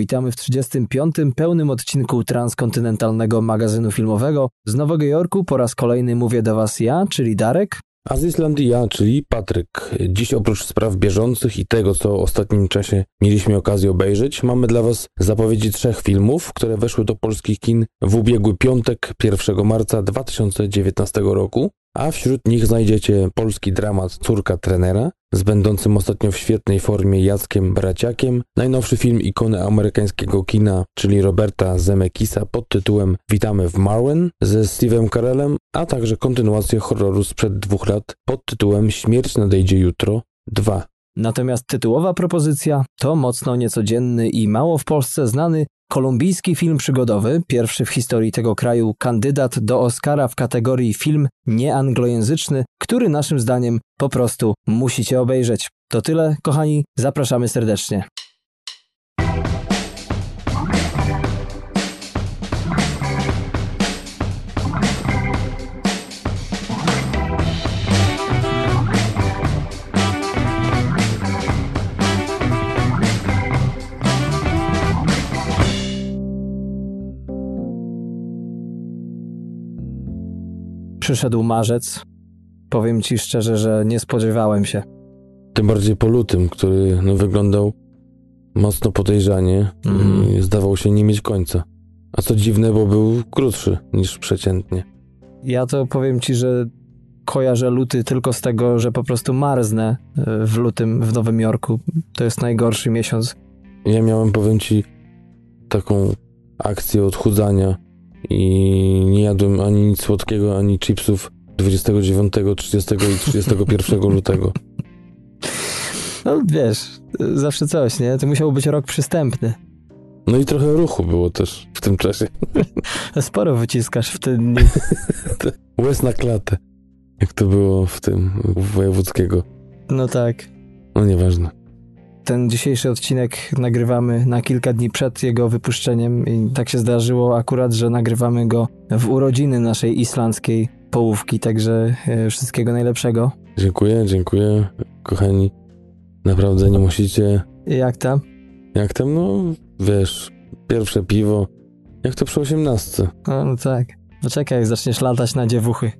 Witamy w 35. pełnym odcinku transkontynentalnego magazynu filmowego. Z Nowego Jorku po raz kolejny mówię do Was ja, czyli Darek. A z Islandii ja, czyli Patryk. Dziś oprócz spraw bieżących i tego, co w ostatnim czasie mieliśmy okazję obejrzeć, mamy dla Was zapowiedzi trzech filmów, które weszły do polskich kin w ubiegły piątek 1 marca 2019 roku a wśród nich znajdziecie polski dramat Córka trenera z będącym ostatnio w świetnej formie Jackiem Braciakiem, najnowszy film ikony amerykańskiego kina, czyli Roberta Zemekisa pod tytułem Witamy w Marwen ze Steve'em Carellem, a także kontynuację horroru sprzed dwóch lat pod tytułem Śmierć nadejdzie jutro 2. Natomiast tytułowa propozycja to mocno niecodzienny i mało w Polsce znany Kolumbijski film przygodowy, pierwszy w historii tego kraju kandydat do Oscara w kategorii film nieanglojęzyczny, który naszym zdaniem po prostu musicie obejrzeć. To tyle, kochani, zapraszamy serdecznie. Przyszedł marzec. Powiem ci szczerze, że nie spodziewałem się. Tym bardziej po lutym, który no, wyglądał mocno podejrzanie mm. i zdawał się nie mieć końca. A co dziwne, bo był krótszy niż przeciętnie. Ja to powiem ci, że kojarzę luty tylko z tego, że po prostu marznę e, w lutym w Nowym Jorku. To jest najgorszy miesiąc. Ja miałem, powiem ci, taką akcję odchudzania i nie jadłem ani nic słodkiego, ani chipsów 29, 30 i 31 lutego. No wiesz, zawsze coś, nie? To musiał być rok przystępny. No i trochę ruchu było też w tym czasie. Sporo wyciskasz w tym dni. Łez na klatę. Jak to było w tym, wojewódzkiego. No tak. No nieważne. Ten dzisiejszy odcinek nagrywamy na kilka dni przed jego wypuszczeniem i tak się zdarzyło akurat, że nagrywamy go w urodziny naszej islandzkiej połówki, także e, wszystkiego najlepszego. Dziękuję, dziękuję, kochani. Naprawdę nie musicie. Jak tam? Jak tam? No, wiesz, pierwsze piwo. Jak to przy osiemnastce? No, no tak. Poczekaj, jak zaczniesz latać na dziewuchy.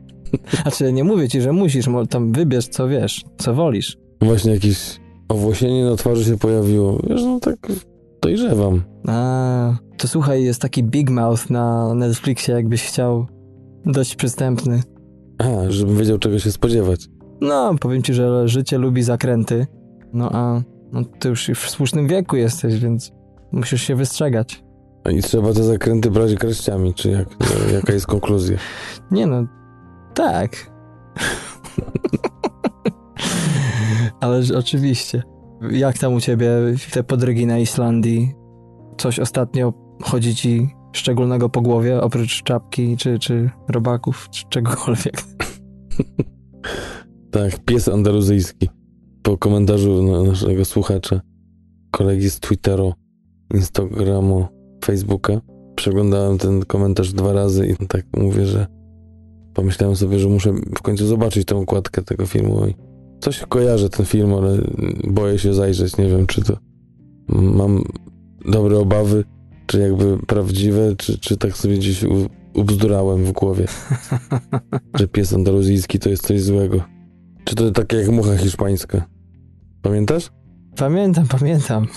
Znaczy, nie mówię ci, że musisz, tam wybierz co wiesz, co wolisz. Właśnie jakiś owłosienie na twarzy się pojawiło. Wiesz, no tak dojrzewam. A, to słuchaj, jest taki Big Mouth na Netflixie, jakbyś chciał. Dość przystępny. A, żebym wiedział czego się spodziewać. No, powiem ci, że życie lubi zakręty. No a no, ty już w słusznym wieku jesteś, więc musisz się wystrzegać. I trzeba te zakręty brać garściami, czy jak, jaka jest konkluzja? Nie no, tak. Ale oczywiście. Jak tam u ciebie te podrygi na Islandii? Coś ostatnio chodzi ci szczególnego po głowie, oprócz czapki, czy, czy robaków, czy czegokolwiek? tak, pies andaluzyjski. Po komentarzu naszego słuchacza, kolegi z Twittera, Instagramu, Facebooka, przeglądałem ten komentarz dwa razy i tak mówię, że pomyślałem sobie, że muszę w końcu zobaczyć tę okładkę tego filmu i Coś kojarzę ten film, ale boję się zajrzeć. Nie wiem, czy to mam dobre obawy, czy jakby prawdziwe, czy, czy tak sobie gdzieś ubzdurałem w głowie. że pies andaluzyjski to jest coś złego. Czy to tak jak mucha hiszpańska? Pamiętasz? Pamiętam, pamiętam.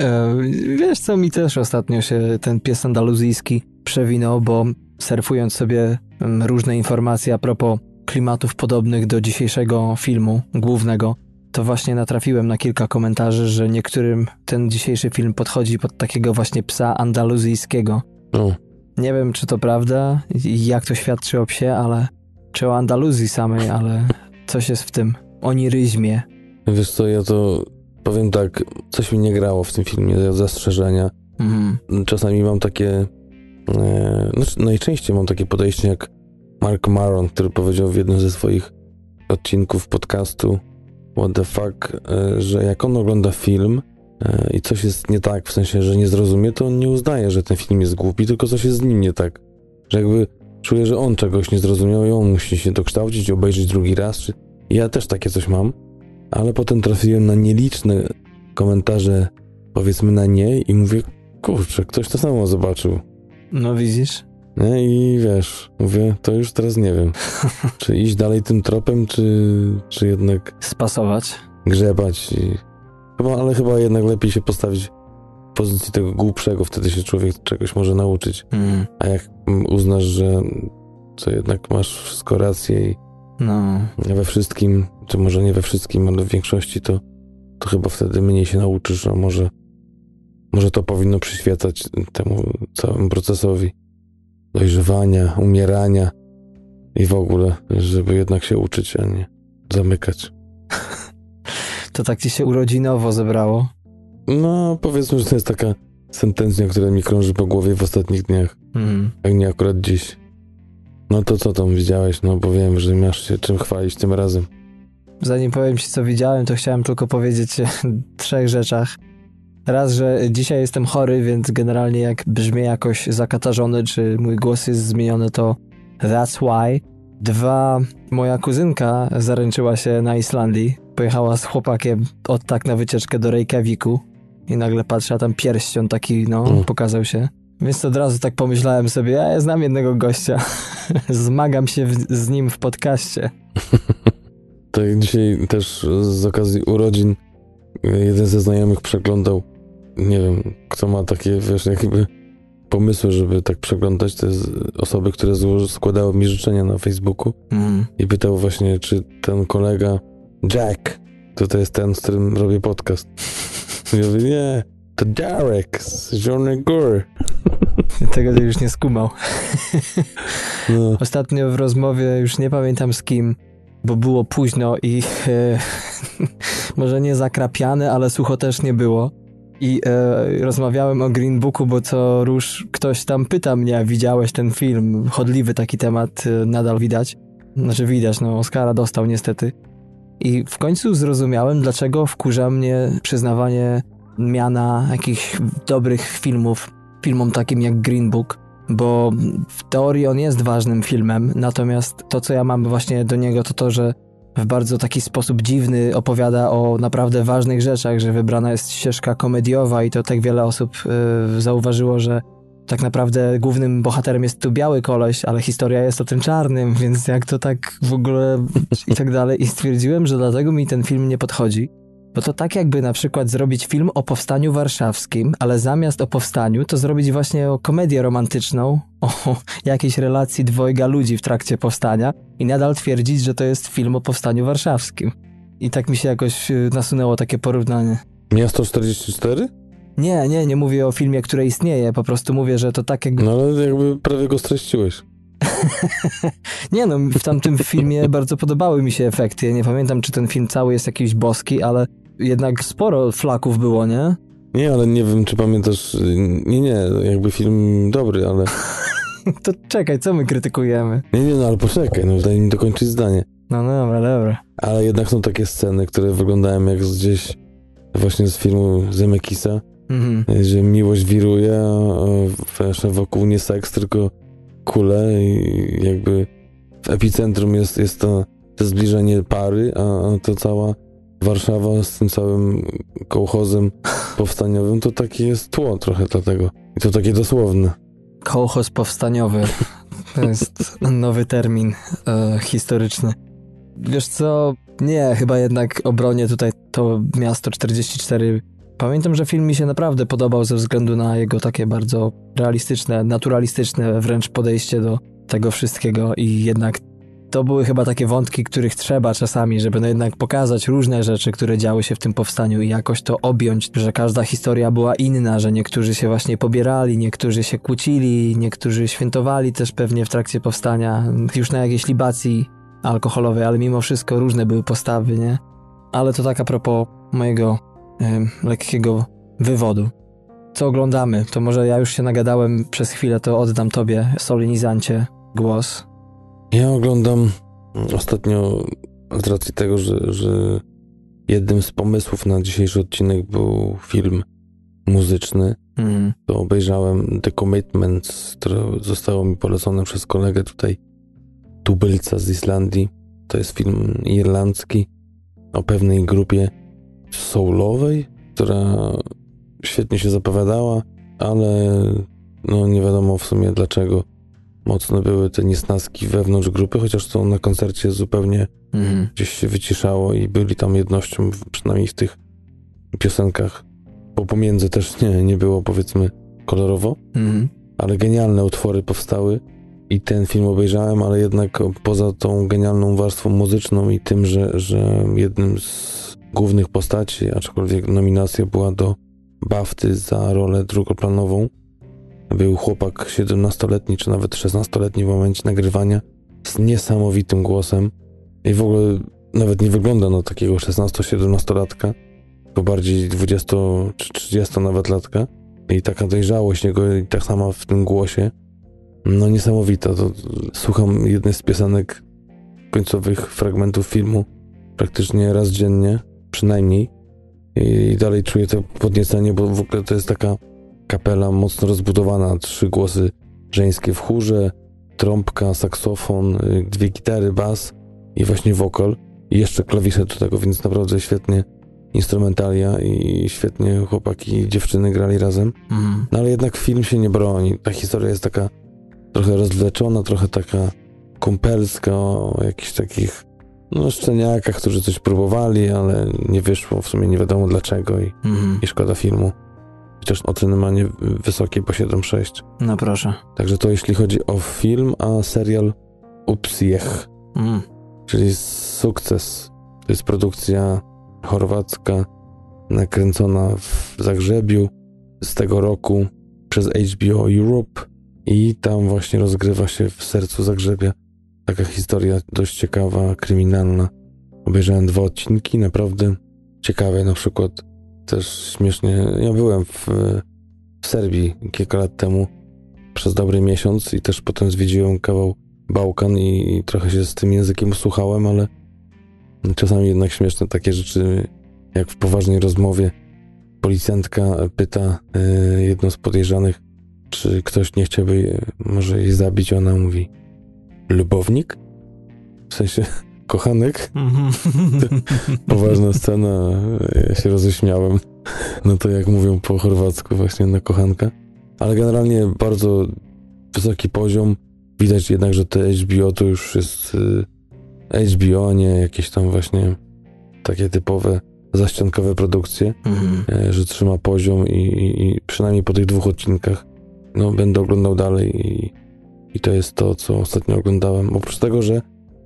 E, wiesz co, mi też ostatnio się ten pies andaluzyjski przewinął, bo surfując sobie mm, różne informacje a propos klimatów podobnych do dzisiejszego filmu głównego, to właśnie natrafiłem na kilka komentarzy, że niektórym ten dzisiejszy film podchodzi pod takiego właśnie psa andaluzyjskiego. No. Nie wiem, czy to prawda i jak to świadczy o psie, ale czy o Andaluzji samej, ale coś jest w tym oniryzmie. Wiesz co, ja to powiem tak, coś mi nie grało w tym filmie, zastrzeżenia. Mhm. Czasami mam takie, e, znaczy najczęściej mam takie podejście jak Mark Maron, który powiedział w jednym ze swoich odcinków podcastu What the fuck, e, że jak on ogląda film e, i coś jest nie tak, w sensie, że nie zrozumie, to on nie uznaje, że ten film jest głupi, tylko coś jest z nim nie tak. Że jakby czuje, że on czegoś nie zrozumiał i on musi się dokształcić, obejrzeć drugi raz. Ja też takie coś mam, ale potem trafiłem na nieliczne komentarze powiedzmy na nie i mówię, kurczę, ktoś to samo zobaczył. No widzisz? Nie? I wiesz, mówię, to już teraz nie wiem. czy iść dalej tym tropem, czy, czy jednak Spasować. grzebać. I... Chyba, ale chyba jednak lepiej się postawić w pozycji tego głupszego, wtedy się człowiek czegoś może nauczyć. Mm. A jak uznasz, że co jednak masz wszystko rację i No, we wszystkim, czy może nie we wszystkim, ale w większości, to, to chyba wtedy mniej się nauczysz, a może, może to powinno przyświecać temu całemu procesowi dojrzewania, umierania i w ogóle, żeby jednak się uczyć, a nie zamykać. to tak ci się urodzinowo zebrało. No, powiedzmy, że to jest taka sentencja, która mi krąży po głowie w ostatnich dniach, Mm. jak nie akurat dziś. No to co tam widziałeś? No bo wiem, że masz się czym chwalić tym razem. Zanim powiem ci, co widziałem, to chciałem tylko powiedzieć o trzech rzeczach. Raz, że dzisiaj jestem chory, więc generalnie jak brzmię jakoś zakatarzony, czy mój głos jest zmieniony, to that's why. Dwa, moja kuzynka zaręczyła się na Islandii. Pojechała z chłopakiem od tak na wycieczkę do Reykjaviku i nagle patrzę, a tam pierścią taki, no, Mm. pokazał się. Więc od razu tak pomyślałem sobie, ja znam jednego gościa, zmagam się w, z nim w podcaście. Tak dzisiaj też z okazji urodzin jeden ze znajomych przeglądał, nie wiem, kto ma takie, wiesz, jakby pomysły, żeby tak przeglądać te osoby, które zło- składały mi życzenia na Facebooku Mm. i pytał właśnie, czy ten kolega Jack, to to jest ten, z którym robię podcast. Ja mówię, nie, to Derek z Journey Gore. Tego już nie skumał. No, Ostatnio w rozmowie, już nie pamiętam z kim, bo było późno i e, może nie zakrapiane, ale sucho też nie było. I e, rozmawiałem o Green Booku, bo co róż ktoś tam pyta mnie, a widziałeś ten film? Chodliwy taki temat e, nadal widać. Znaczy widać, no Oscara dostał niestety. I w końcu zrozumiałem, dlaczego wkurza mnie przyznawanie miana jakichś dobrych filmów, filmom takim jak Green Book, bo w teorii on jest ważnym filmem, natomiast to, co ja mam właśnie do niego, to to, że w bardzo taki sposób dziwny opowiada o naprawdę ważnych rzeczach, że wybrana jest ścieżka komediowa i to tak wiele osób y, zauważyło, że tak naprawdę głównym bohaterem jest tu biały koleś, ale historia jest o tym czarnym, więc jak to tak w ogóle i tak dalej. I stwierdziłem, że dlatego mi ten film nie podchodzi. Bo to tak jakby na przykład zrobić film o powstaniu warszawskim, ale zamiast o powstaniu, to zrobić właśnie komedię romantyczną, o jakiejś relacji dwojga ludzi w trakcie powstania i nadal twierdzić, że to jest film o powstaniu warszawskim. I tak mi się jakoś y, nasunęło takie porównanie. Miasto 44? Nie, nie, nie mówię o filmie, który istnieje, po prostu mówię, że to tak jakby... No ale jakby prawie go streściłeś. Nie no, w tamtym filmie bardzo podobały mi się efekty. Ja nie pamiętam, czy ten film cały jest jakiś boski, ale jednak sporo flaków było, nie? Nie, ale nie wiem, czy pamiętasz. Nie, nie, jakby film dobry, ale. To czekaj, co my krytykujemy? Nie, nie, no ale poczekaj, no daj mi dokończyć zdanie. No, no dobra, dobra. Ale jednak są takie sceny, które wyglądają jak gdzieś właśnie z filmu Zemekisa, Mhm. że miłość wiruje, a wokół nie seks, tylko kule i jakby w epicentrum jest, jest to, to zbliżenie pary, a, a to cała Warszawa z tym całym kołchozem powstaniowym, to takie jest tło trochę dlatego. I to takie dosłowne. Kołchoz powstaniowy. To jest nowy termin e, historyczny. Wiesz co? Nie, chyba jednak obronię tutaj to miasto 44. Pamiętam, że film mi się naprawdę podobał ze względu na jego takie bardzo realistyczne, naturalistyczne wręcz podejście do tego wszystkiego i jednak to były chyba takie wątki, których trzeba czasami, żeby no jednak pokazać różne rzeczy, które działy się w tym powstaniu i jakoś to objąć, że każda historia była inna, że niektórzy się właśnie pobierali, niektórzy się kłócili, niektórzy świętowali też pewnie w trakcie powstania, już na jakiejś libacji alkoholowej, ale mimo wszystko różne były postawy, nie? Ale to tak a propos mojego lekkiego wywodu. Co oglądamy? To może ja już się nagadałem przez chwilę, to oddam tobie, solenizancie, głos. Ja oglądam ostatnio z racji tego, że, że jednym z pomysłów na dzisiejszy odcinek był film muzyczny, Mm. to obejrzałem The Commitments, które zostało mi polecone przez kolegę tutaj, tubylca z Islandii. To jest film irlandzki o pewnej grupie soulowej, która świetnie się zapowiadała, ale no nie wiadomo w sumie dlaczego mocno były te niesnaski wewnątrz grupy, chociaż to na koncercie zupełnie mhm. gdzieś się wyciszało i byli tam jednością, przynajmniej w tych piosenkach. Bo pomiędzy też nie, nie było powiedzmy kolorowo, mhm. ale genialne utwory powstały i ten film obejrzałem, ale jednak poza tą genialną warstwą muzyczną i tym, że, że jednym z głównych postaci, aczkolwiek nominacja była do Bafty za rolę drugoplanową, był chłopak 17-letni, czy nawet 16-letni w momencie nagrywania z niesamowitym głosem i w ogóle nawet nie wygląda na takiego 16-17-latka, tylko bardziej 20 czy 30 nawet latka i taka dojrzałość jego i tak sama w tym głosie. No niesamowita. To, słucham jednej z piosenek końcowych fragmentów filmu praktycznie raz dziennie, przynajmniej. I dalej czuję to podniecenie, bo w ogóle to jest taka kapela mocno rozbudowana, trzy głosy żeńskie w chórze, trąbka, saksofon, y, dwie gitary, bas i właśnie wokal i jeszcze klawisze do tego, więc naprawdę świetnie instrumentalia i świetnie chłopaki i dziewczyny grali razem. Mhm. No ale jednak film się nie broni. Ta historia jest taka trochę rozwleczona, trochę taka kumpelska o jakichś takich no, szczeniakach, którzy coś próbowali, ale nie wyszło, w sumie nie wiadomo dlaczego i, mhm. i szkoda filmu. Chociaż oceny ma nie wysokie, po 7,6. No proszę. Także to jeśli chodzi o film, a serial Upsiech, mm. czyli sukces. To jest produkcja chorwacka, nakręcona w Zagrzebiu z tego roku przez HBO Europe i tam właśnie rozgrywa się w sercu Zagrzebia taka historia dość ciekawa, kryminalna. Obejrzałem dwa odcinki, naprawdę ciekawe, na przykład też śmiesznie. Ja byłem w, w Serbii kilka lat temu przez dobry miesiąc i też potem zwiedziłem kawał Bałkan i, trochę się z tym językiem usłuchałem, ale czasami jednak śmieszne takie rzeczy, jak w poważnej rozmowie policjantka pyta y, jedną z podejrzanych, czy ktoś nie chciałby może jej zabić, ona mówi lubownik? W sensie kochanek? Mhm. Poważna scena, ja się roześmiałem. No to jak mówią po chorwacku właśnie na kochanka. Ale generalnie bardzo wysoki poziom. Widać jednak, że te HBO to już jest y, HBO, a nie jakieś tam właśnie takie typowe zaściankowe produkcje, mhm. E, że trzyma poziom i, i, i, przynajmniej po tych dwóch odcinkach no, będę oglądał dalej i, i to jest to, co ostatnio oglądałem. Oprócz tego, że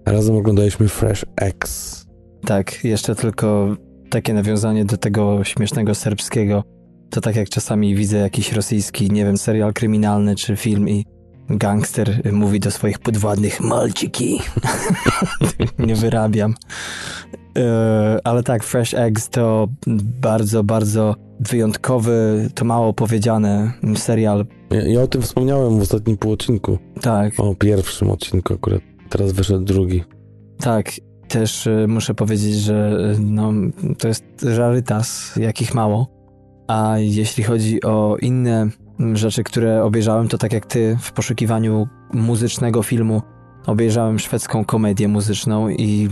razem oglądaliśmy Fresh X. Tak, jeszcze tylko takie nawiązanie do tego śmiesznego serbskiego. To tak jak czasami widzę jakiś rosyjski, nie wiem, serial kryminalny czy film i gangster mówi do swoich podwładnych malciki. nie wyrabiam. E, ale tak, Fresh Eggs to bardzo, bardzo wyjątkowy, to mało powiedziane serial. Ja, ja o tym wspomniałem w ostatnim półodcinku. Tak. O pierwszym odcinku akurat. Teraz wyszedł drugi. Tak. Też y, muszę powiedzieć, że y, no, to jest rarytas, jakich mało. A jeśli chodzi o inne rzeczy, które obejrzałem, to tak jak ty w poszukiwaniu muzycznego filmu obejrzałem szwedzką komedię muzyczną i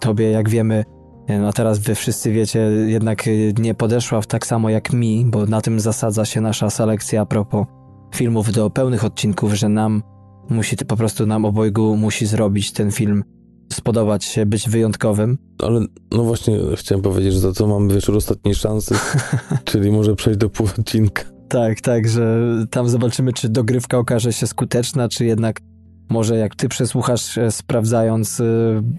tobie, jak wiemy, no teraz wy wszyscy wiecie, jednak nie podeszła w tak samo jak mi, bo na tym zasadza się nasza selekcja a propos filmów do pełnych odcinków, że nam musi, po prostu nam obojgu musi zrobić ten film spodobać się, być wyjątkowym. Ale no właśnie chciałem powiedzieć, że za to mamy wieczór ostatniej szansy, czyli może przejść do pół odcinka. Tak, tak, że tam zobaczymy, czy dogrywka okaże się skuteczna, czy jednak może jak ty przesłuchasz, e, sprawdzając e,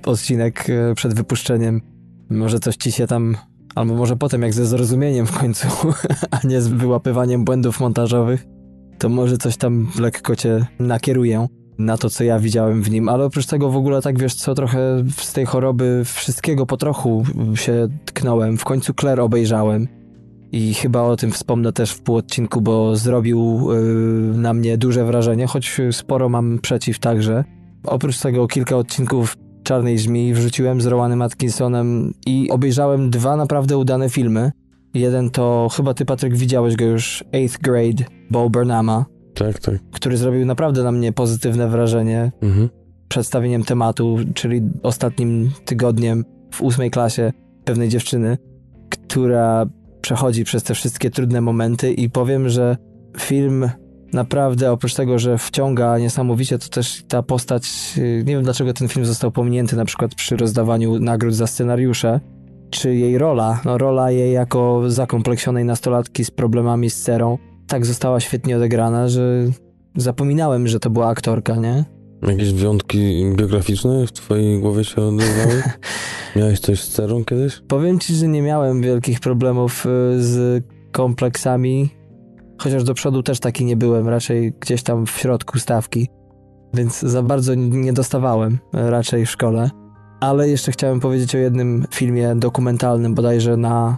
odcinek e, przed wypuszczeniem, może coś ci się tam, albo może potem jak ze zrozumieniem w końcu, a nie z wyłapywaniem błędów montażowych, to może coś tam lekko cię nakieruję na to, co ja widziałem w nim, ale oprócz tego w ogóle tak wiesz co, trochę z tej choroby wszystkiego po trochu się tknąłem. W końcu Claire obejrzałem i chyba o tym wspomnę też w pół odcinku, bo zrobił yy, na mnie duże wrażenie, choć sporo mam przeciw także. Oprócz tego kilka odcinków Czarnej Żmii wrzuciłem z Rowanem Atkinsonem i obejrzałem dwa naprawdę udane filmy. Jeden to, chyba ty Patryk widziałeś go już, Eighth Grade, Bo Burnhama. Tak, tak. Który zrobił naprawdę na mnie pozytywne wrażenie. Mhm. Przedstawieniem tematu, czyli ostatnim tygodniem w ósmej klasie pewnej dziewczyny, która przechodzi przez te wszystkie trudne momenty i powiem, że film naprawdę oprócz tego, że wciąga niesamowicie, to też ta postać, y, nie wiem dlaczego ten film został pominięty na przykład przy rozdawaniu nagród za scenariusze, czy jej rola, no rola jej jako zakompleksionej nastolatki z problemami z cerą, tak została świetnie odegrana, że zapominałem, że to była aktorka, nie? Jakieś wyjątki biograficzne w twojej głowie się odbywały? Miałeś coś z cerą kiedyś? Powiem ci, że nie miałem wielkich problemów y, z kompleksami, chociaż do przodu też taki nie byłem, raczej gdzieś tam w środku stawki, więc za bardzo nie dostawałem raczej w szkole. Ale jeszcze chciałem powiedzieć o jednym filmie dokumentalnym, bodajże na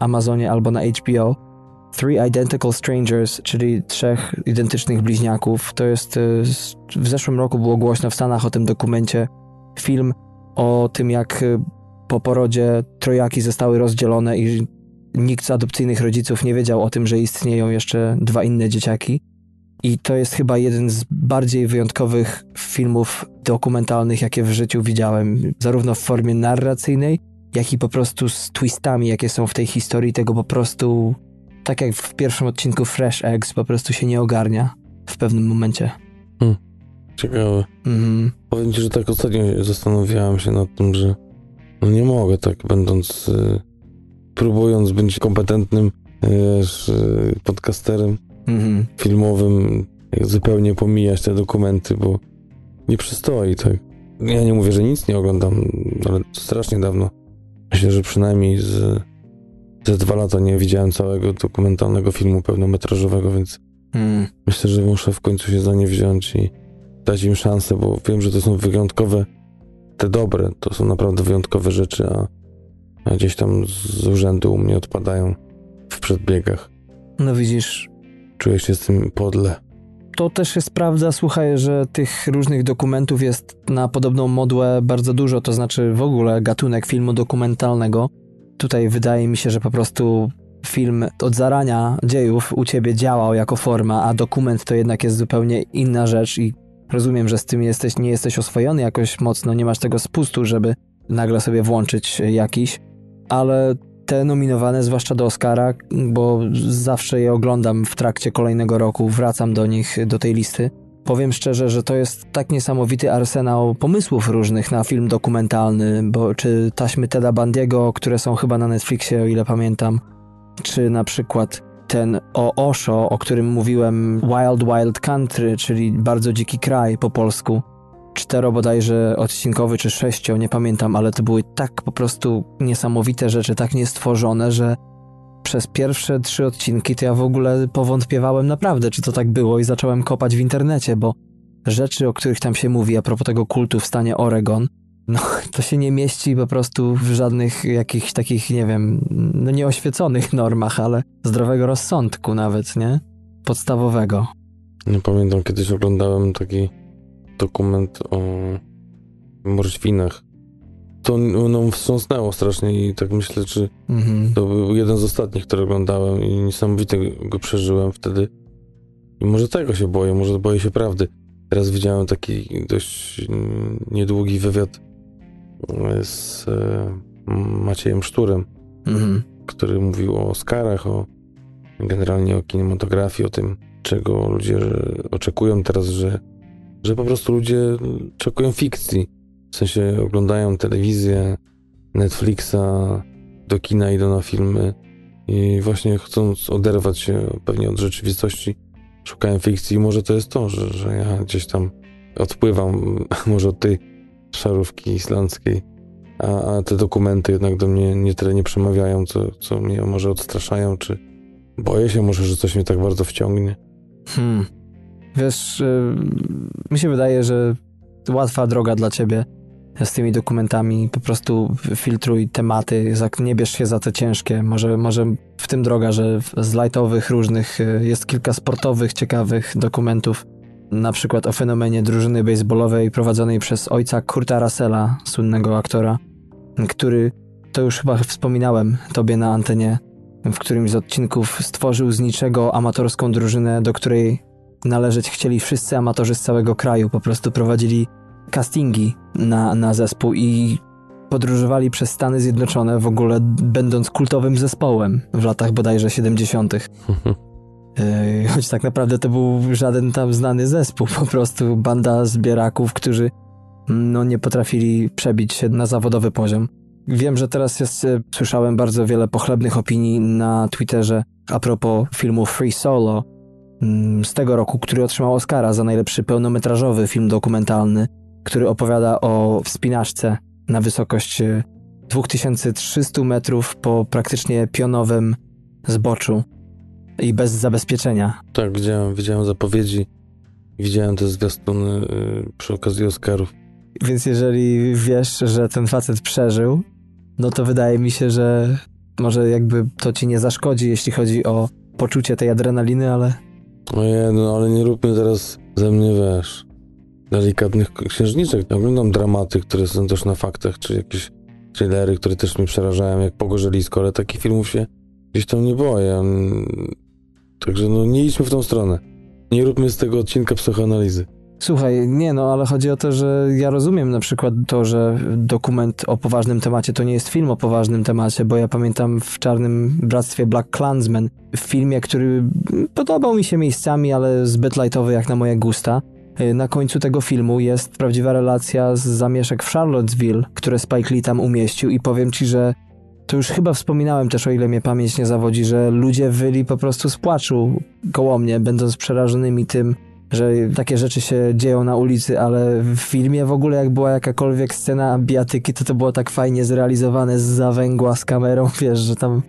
Amazonie albo na HBO. Three Identical Strangers, czyli trzech identycznych bliźniaków. To jest y, w zeszłym roku było głośno w Stanach o tym dokumencie. Film o tym, jak y, po porodzie trojaki zostały rozdzielone i nikt z adopcyjnych rodziców nie wiedział o tym, że istnieją jeszcze dwa inne dzieciaki. I to jest chyba jeden z bardziej wyjątkowych filmów dokumentalnych, jakie w życiu widziałem, zarówno w formie narracyjnej, jak i po prostu z twistami, jakie są w tej historii, tego po prostu, tak jak w pierwszym odcinku Fresh Eggs, po prostu się nie ogarnia w pewnym momencie. Hmm. Ciekawe. Mhm. Powiem ci, że tak ostatnio zastanawiałem się nad tym, że no nie mogę tak, będąc, y, próbując być kompetentnym y, wiesz, y, podcasterem mhm. filmowym, zupełnie pomijać te dokumenty, bo nie przystoi, tak. Ja nie mówię, że nic nie oglądam, ale strasznie dawno. Myślę, że przynajmniej z, ze dwa lata nie widziałem całego dokumentalnego filmu pełnometrażowego, więc hmm. myślę, że muszę w końcu się za nie wziąć i dać im szansę, bo wiem, że to są wyjątkowe, te dobre, to są naprawdę wyjątkowe rzeczy, a, a gdzieś tam z urzędu u mnie odpadają w przedbiegach. No widzisz. Czuję się z tym podle. To też jest prawda, słuchaj, że tych różnych dokumentów jest na podobną modłę bardzo dużo, to znaczy w ogóle gatunek filmu dokumentalnego. Tutaj wydaje mi się, że po prostu film od zarania dziejów u ciebie działał jako forma, a dokument to jednak jest zupełnie inna rzecz i Rozumiem, że z tym jesteś, nie jesteś oswojony jakoś mocno, nie masz tego spustu, żeby nagle sobie włączyć jakiś, ale te nominowane, zwłaszcza do Oscara, bo zawsze je oglądam w trakcie kolejnego roku, wracam do nich, do tej listy. Powiem szczerze, że to jest tak niesamowity arsenał pomysłów różnych na film dokumentalny, bo czy taśmy Teda Bandiego, które są chyba na Netflixie, o ile pamiętam, czy na przykład ten o Osho, o którym mówiłem, Wild Wild Country, czyli bardzo dziki kraj po polsku. Cztero bodajże odcinkowy czy sześcio, nie pamiętam, ale to były tak po prostu niesamowite rzeczy, tak niestworzone, że przez pierwsze trzy odcinki to ja w ogóle powątpiewałem naprawdę, czy to tak było i zacząłem kopać w internecie, bo rzeczy, o których tam się mówi a propos tego kultu w stanie Oregon, no to się nie mieści po prostu w żadnych jakichś takich, nie wiem, no nieoświeconych normach, ale zdrowego rozsądku nawet, nie? Podstawowego. Nie pamiętam, kiedyś oglądałem taki dokument o morświnach. To no, wstrząsnęło strasznie i tak myślę, czy mhm. to był jeden z ostatnich, który oglądałem i niesamowite go przeżyłem wtedy. I może tego się boję, może boję się prawdy. Teraz widziałem taki dość niedługi wywiad z e, Maciejem Szturem, mhm. który mówił o Oscarach, o generalnie o kinematografii, o tym, czego ludzie oczekują teraz, że, że po prostu ludzie oczekują fikcji. W sensie oglądają telewizję, Netflixa, do kina idą na filmy i właśnie chcąc oderwać się pewnie od rzeczywistości, szukają fikcji. I może to jest to, że, że ja gdzieś tam odpływam może od tej szarówki islandzkiej, a, a te dokumenty jednak do mnie nie tyle nie przemawiają, co, co mnie może odstraszają, czy boję się może, że coś mnie tak bardzo wciągnie. Hmm. Wiesz, yy, mi się wydaje, że łatwa droga dla ciebie z tymi dokumentami, po prostu filtruj tematy, nie bierz się za te ciężkie. Może, może w tym droga, że z lightowych różnych y, jest kilka sportowych, ciekawych dokumentów, na przykład o fenomenie drużyny baseballowej prowadzonej przez ojca Kurta Russella, słynnego aktora, który, to już chyba wspominałem tobie na antenie, w którymś z odcinków stworzył z niczego amatorską drużynę, do której należeć chcieli wszyscy amatorzy z całego kraju. Po prostu prowadzili castingi na, na zespół i podróżowali przez Stany Zjednoczone w ogóle będąc kultowym zespołem w latach bodajże 70. Yy, choć tak naprawdę to był żaden tam znany zespół, po prostu banda zbieraków, którzy no, nie potrafili przebić się na zawodowy poziom. Wiem, że teraz jest, e, słyszałem bardzo wiele pochlebnych opinii na Twitterze a propos filmu Free Solo z tego roku, który otrzymał Oscara za najlepszy pełnometrażowy film dokumentalny, który opowiada o wspinaczce na wysokość 2300 e, metrów po praktycznie pionowym zboczu i bez zabezpieczenia. Tak, widziałem, widziałem zapowiedzi, widziałem te zwiastuny yy, przy okazji Oscarów. Więc jeżeli wiesz, że ten facet przeżył, no to wydaje mi się, że może jakby to ci nie zaszkodzi, jeśli chodzi o poczucie tej adrenaliny, ale... Ojej, no ale nie róbmy teraz ze mnie, wiesz, delikatnych księżniczek. Oglądam dramaty, które są też na faktach, czy jakieś thrillery, które też mnie przerażają, jak Pogorzelisko, ale takich filmów się gdzieś tam nie boję. Także no nie idźmy w tą stronę. Nie róbmy z tego odcinka psychoanalizy. Słuchaj, nie no, ale chodzi o to, że ja rozumiem na przykład to, że dokument o poważnym temacie to nie jest film o poważnym temacie, bo ja pamiętam w Czarnym Bractwie Black Klansman, w filmie, który podobał mi się miejscami, ale zbyt lightowy jak na moje gusta. Na końcu tego filmu jest prawdziwa relacja z zamieszek w Charlottesville, które Spike Lee tam umieścił i powiem ci, że to już chyba wspominałem też, o ile mnie pamięć nie zawodzi, że ludzie wyli po prostu z płaczu koło mnie, będąc przerażonymi tym, że takie rzeczy się dzieją na ulicy, ale w filmie w ogóle jak była jakakolwiek scena bijatyki, to to było tak fajnie zrealizowane z zawęgła, z kamerą, wiesz, że tam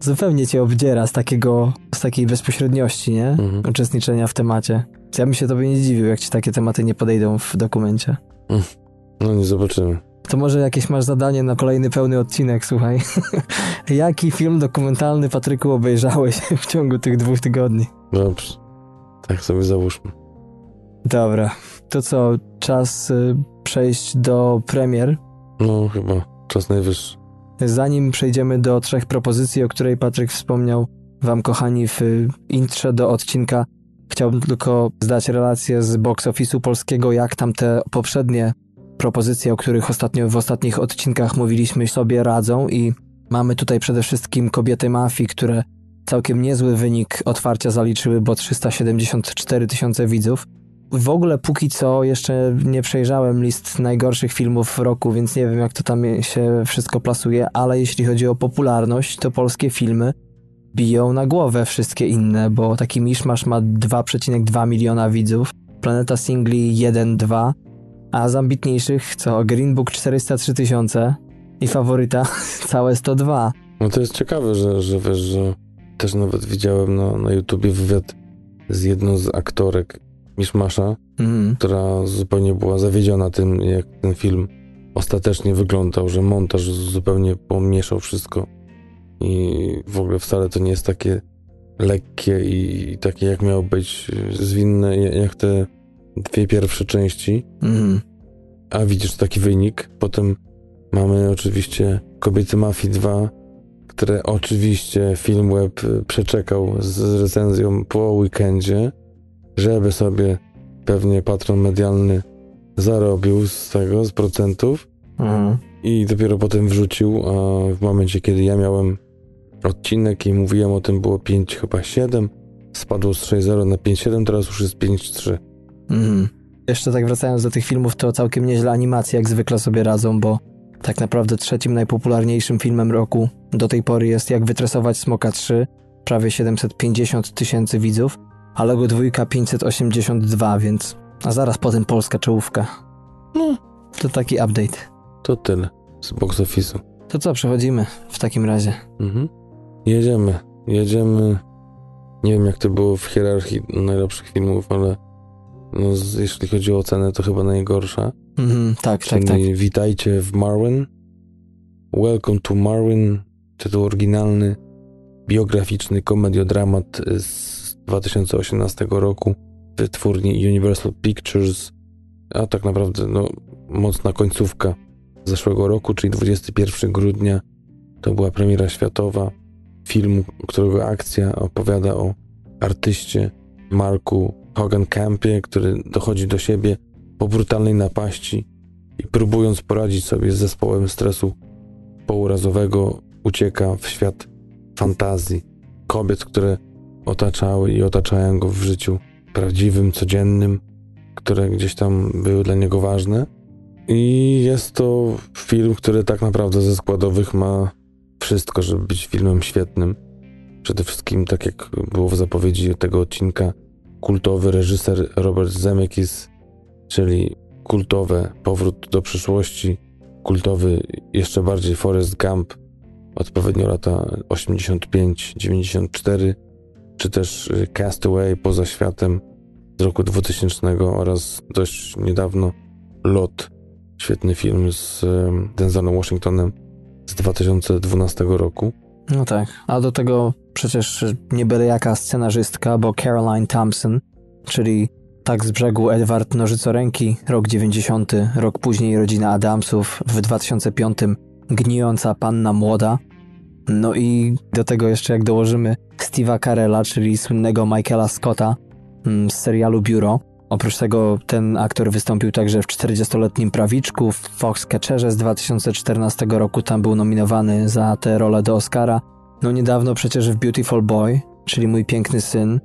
zupełnie cię obdziera z takiego, z takiej bezpośredniości, nie? Mhm. Uczestniczenia w temacie. Ja bym się tobie nie zdziwił, jak ci takie tematy nie podejdą w dokumencie. No nie zobaczymy. To może jakieś masz zadanie na kolejny pełny odcinek, słuchaj. Jaki film dokumentalny, Patryku, obejrzałeś w ciągu tych dwóch tygodni? Dobrze. Tak sobie załóżmy. Dobra. To co, czas y, przejść do premier? No, chyba. Czas najwyższy. Zanim przejdziemy do trzech propozycji, o której Patryk wspomniał wam, kochani, w intrze do odcinka, chciałbym tylko zdać relację z box office'u polskiego, jak tam te poprzednie propozycje, o których ostatnio w ostatnich odcinkach mówiliśmy, sobie radzą i mamy tutaj przede wszystkim Kobiety Mafii, które całkiem niezły wynik otwarcia zaliczyły, bo 374 tysiące widzów. W ogóle póki co jeszcze nie przejrzałem list najgorszych filmów roku, więc nie wiem jak to tam się wszystko plasuje, ale jeśli chodzi o popularność, to polskie filmy biją na głowę wszystkie inne, bo taki Miszmasz ma 2,2 miliona widzów, Planeta Singli 1,2, a z ambitniejszych co Green Book 403 tysiące i faworyta całe 102. No to jest ciekawe, że, że wiesz, że też nawet widziałem na, na YouTubie wywiad z jedną z aktorek Miszmasza, mm. która zupełnie była zawiedziona tym, jak ten film ostatecznie wyglądał, że montaż zupełnie pomieszał wszystko i w ogóle wcale to nie jest takie lekkie i, i takie jak miało być zwinne jak te dwie pierwsze części. Mm. A widzisz taki wynik. Potem mamy oczywiście Kobiety Mafii 2, które oczywiście Filmweb przeczekał z recenzją po weekendzie, żeby sobie pewnie patron medialny zarobił z tego, z procentów. Mhm. I dopiero potem wrzucił, a w momencie, kiedy ja miałem odcinek i mówiłem o tym, było 5 chyba 7, spadło z 6.0 na 5.7, teraz już jest 5.3. Mhm. Jeszcze tak wracając do tych filmów, to całkiem nieźle animacje jak zwykle sobie radzą, bo tak naprawdę trzecim najpopularniejszym filmem roku do tej pory jest Jak wytresować Smoka 3, prawie 750 tysięcy widzów, a Logo dwójka 582, więc a zaraz potem polska czołówka. No, to taki update. To tyle z box office'u. To co, przechodzimy w takim razie? Mhm. Jedziemy, jedziemy. Nie wiem jak to było w hierarchii najlepszych filmów, ale no, jeśli chodzi o ocenę, to chyba najgorsza. Mhm, tak, tak, tak. Witajcie w Marwin. Welcome to Marwin. Tytuł oryginalny, biograficzny komediodramat z 2018 roku wytwórni Universal Pictures, a tak naprawdę no, mocna końcówka zeszłego roku, czyli 21 grudnia. To była premiera światowa filmu, którego akcja opowiada o artyście Marku Hogan Campie, który dochodzi do siebie po brutalnej napaści i próbując poradzić sobie z zespołem stresu pourazowego, ucieka w świat fantazji kobiet, które otaczały i otaczają go w życiu prawdziwym, codziennym, które gdzieś tam były dla niego ważne. I jest to film, który tak naprawdę ze składowych ma wszystko, żeby być filmem świetnym. Przede wszystkim, tak jak było w zapowiedzi tego odcinka, kultowy reżyser Robert Zemeckis, czyli kultowe Powrót do przyszłości, kultowy jeszcze bardziej Forrest Gump, odpowiednio lata 85-94, czy też Castaway poza światem z roku 2000 oraz dość niedawno Lot, świetny film z Denzelem Washingtonem z 2012 roku. No tak, a do tego przecież nie byle jaka scenarzystka, bo Caroline Thompson, czyli tak z brzegu Edward Nożycoręki, rok 90, rok później rodzina Adamsów, w 2005 Gnijąca Panna Młoda. No i do tego jeszcze jak dołożymy Steve'a Carella, czyli słynnego Michaela Scotta mm, z serialu Biuro. Oprócz tego ten aktor wystąpił także w 40-letnim prawiczku w Foxcatcherze z 2014 roku. Tam był nominowany za tę rolę do Oscara. No niedawno przecież w Beautiful Boy, czyli Mój Piękny Syn,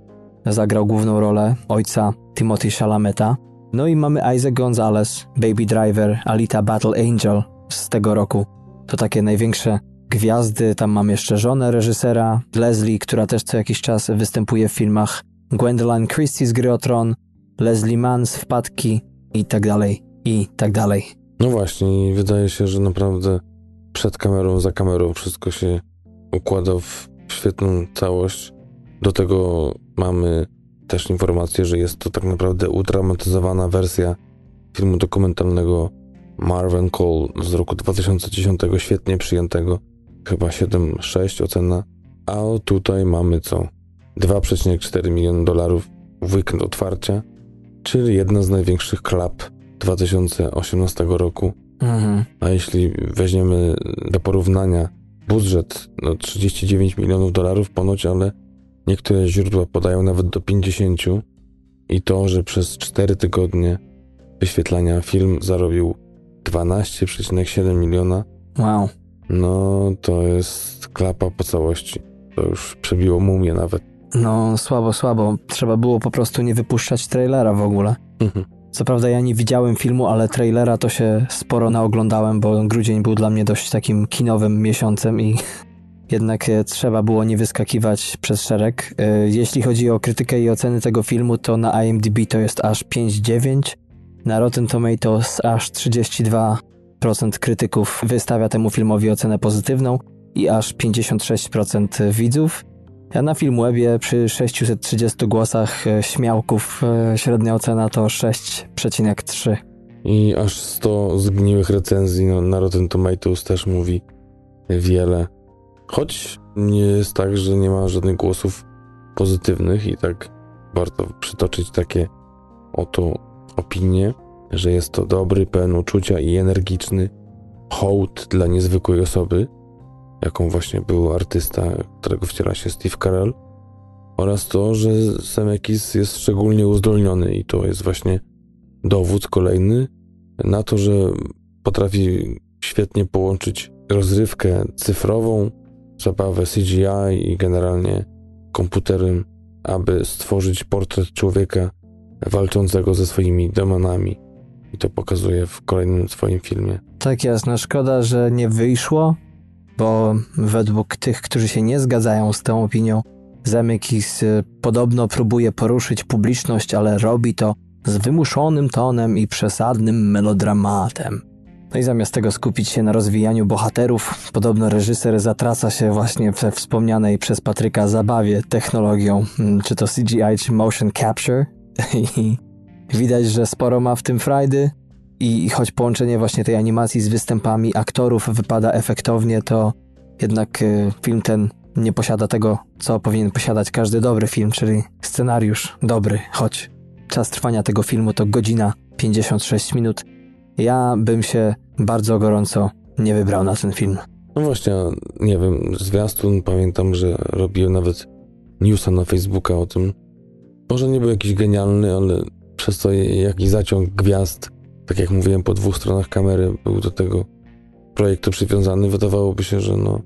zagrał główną rolę ojca Timothy Shalameta. No i mamy Isaac Gonzalez, Baby Driver, Alita Battle Angel z tego roku. To takie największe gwiazdy. Tam mam jeszcze żonę reżysera, Leslie, która też co jakiś czas występuje w filmach. Gwendolyn Christie z Gry o Tron, Leslie Mann z Wpadki i tak dalej, i tak dalej. No właśnie, wydaje się, że naprawdę przed kamerą, za kamerą wszystko się układa w świetną całość. Do tego mamy też informację, że jest to tak naprawdę utraumatyzowana wersja filmu dokumentalnego Marvin Cole z roku 2010, świetnie przyjętego, chyba 7,6 ocena, a tutaj mamy co? 2,4 miliony dolarów w weekend otwarcia, czyli jedna z największych klap 2018 roku. Mhm. A jeśli weźmiemy do porównania budżet no 39 milionów dolarów ponoć, ale niektóre źródła podają nawet do 50 i to, że przez 4 tygodnie wyświetlania film zarobił 12,7 miliona. Wow. No to jest klapa po całości. To już przebiło mumię nawet. No słabo, słabo. Trzeba było po prostu nie wypuszczać trailera w ogóle. Mhm. Co prawda ja nie widziałem filmu, ale trailera to się sporo naoglądałem, bo grudzień był dla mnie dość takim kinowym miesiącem i jednak e, trzeba było nie wyskakiwać przez szereg. E, jeśli chodzi o krytykę i oceny tego filmu, to na IMDb to jest aż 5,9. Na Rotten Tomatoes aż 32% krytyków wystawia temu filmowi ocenę pozytywną i aż 56% widzów. Ja na Filmwebie przy 630 głosach e, śmiałków średnia ocena to 6,3. I aż 100 zgniłych recenzji no, na Rotten Tomatoes też mówi wiele. Choć nie jest tak, że nie ma żadnych głosów pozytywnych i tak warto przytoczyć takie oto opinie, że jest to dobry, pełen uczucia i energiczny hołd dla niezwykłej osoby, jaką właśnie był artysta, którego wciela się Steve Carell, oraz to, że Semekis jest szczególnie uzdolniony i to jest właśnie dowód kolejny na to, że potrafi świetnie połączyć rozrywkę cyfrową, zabawę CGI i generalnie komputerem, aby stworzyć portret człowieka walczącego ze swoimi demonami. I to pokazuje w kolejnym swoim filmie. Tak jest, no szkoda, że nie wyszło, bo według tych, którzy się nie zgadzają z tą opinią, Zemykis podobno próbuje poruszyć publiczność, ale robi to z wymuszonym tonem i przesadnym melodramatem. No i zamiast tego skupić się na rozwijaniu bohaterów, podobno reżyser zatraca się właśnie we wspomnianej przez Patryka zabawie technologią, mm, czy to CGI, czy motion capture. I widać, że sporo ma w tym frajdy, i choć połączenie właśnie tej animacji z występami aktorów wypada efektownie, to jednak y, film ten nie posiada tego, co powinien posiadać każdy dobry film, czyli scenariusz dobry, choć czas trwania tego filmu to godzina 56 minut. Ja bym się bardzo gorąco nie wybrał na ten film. No właśnie, nie wiem, zwiastun pamiętam, że robiłem nawet newsa na Facebooka o tym. Może nie był jakiś genialny, ale przez to jaki zaciąg gwiazd tak jak mówiłem, po dwóch stronach kamery był do tego projektu przywiązany, wydawałoby się, że no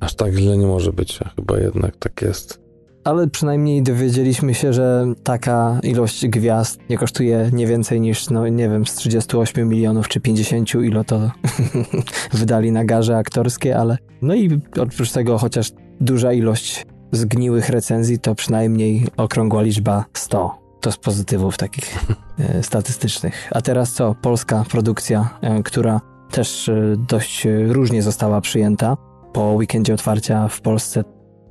aż tak źle nie może być, a chyba jednak tak jest. Ale przynajmniej dowiedzieliśmy się, że taka ilość gwiazd nie kosztuje nie więcej niż, no nie wiem, z 38 milionów czy 50, ilo to wydali na garze aktorskie, ale no i oprócz tego chociaż duża ilość zgniłych recenzji, to przynajmniej okrągła liczba 100. To z pozytywów takich e, statystycznych. A teraz co? Polska produkcja, e, która też e, dość różnie została przyjęta po weekendzie otwarcia w Polsce,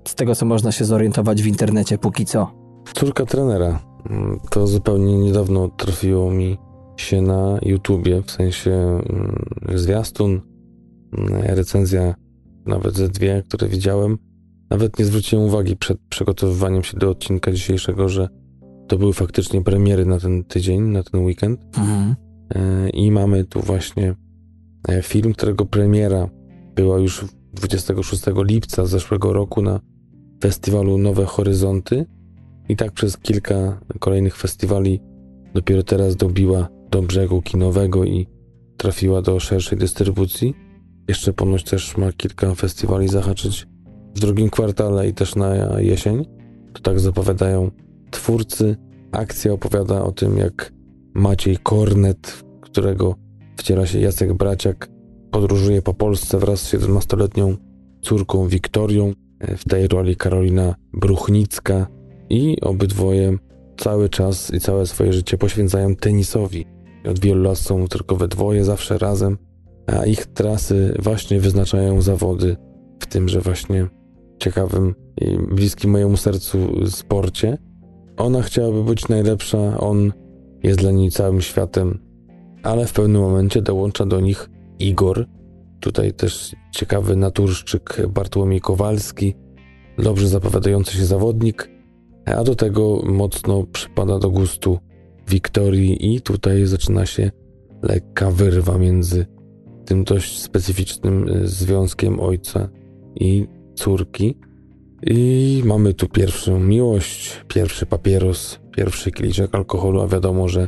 z tego co można się zorientować w internecie póki co. Córka trenera. Mm, to zupełnie niedawno trafiło mi się na YouTubie, w sensie mm, zwiastun, mm, recenzja, nawet ze dwie, które widziałem. Nawet nie zwróciłem uwagi przed przygotowywaniem się do odcinka dzisiejszego, że to były faktycznie premiery na ten tydzień, na ten weekend. Mhm. E, I mamy tu właśnie e, film, którego premiera była już 26 lipca zeszłego roku na festiwalu Nowe Horyzonty. I tak przez kilka kolejnych festiwali dopiero teraz dobiła do brzegu kinowego i trafiła do szerszej dystrybucji. Jeszcze ponoć też ma kilka festiwali zahaczyć w drugim kwartale i też na jesień. To tak zapowiadają twórcy. Akcja opowiada o tym, jak Maciej Kornet, którego wciela się Jacek Braciak, podróżuje po Polsce wraz z 17-letnią córką Wiktorią, w tej roli Karolina Bruchnicka i obydwoje cały czas i całe swoje życie poświęcają tenisowi. Od wielu lat są tylko we dwoje, zawsze razem, a ich trasy właśnie wyznaczają zawody w tymże właśnie ciekawym i bliskim mojemu sercu sporcie. Ona chciałaby być najlepsza, on jest dla niej całym światem, ale w pewnym momencie dołącza do nich Igor. Tutaj też ciekawy naturszczyk Bartłomiej Kowalski, dobrze zapowiadający się zawodnik, a do tego mocno przypada do gustu Wiktorii i tutaj zaczyna się lekka wyrwa między tym dość specyficznym e, związkiem ojca i córki. I mamy tu pierwszą miłość, pierwszy papieros, pierwszy kieliszek alkoholu, a wiadomo, że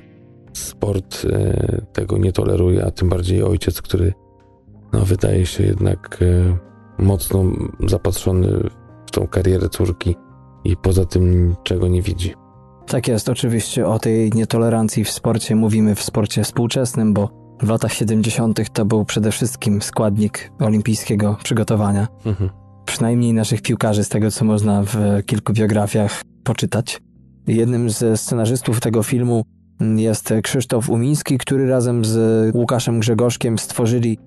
sport e, tego nie toleruje, a tym bardziej ojciec, który no, wydaje się jednak e, mocno zapatrzony w tą karierę córki i poza tym niczego nie widzi. Tak jest, oczywiście o tej nietolerancji w sporcie mówimy w sporcie współczesnym, bo w latach 70. to był przede wszystkim składnik olimpijskiego przygotowania. Mhm. Przynajmniej naszych piłkarzy, z tego co można w kilku biografiach poczytać. Jednym ze scenarzystów tego filmu jest Krzysztof Umiński, który razem z Łukaszem Grzegorzkiem stworzyli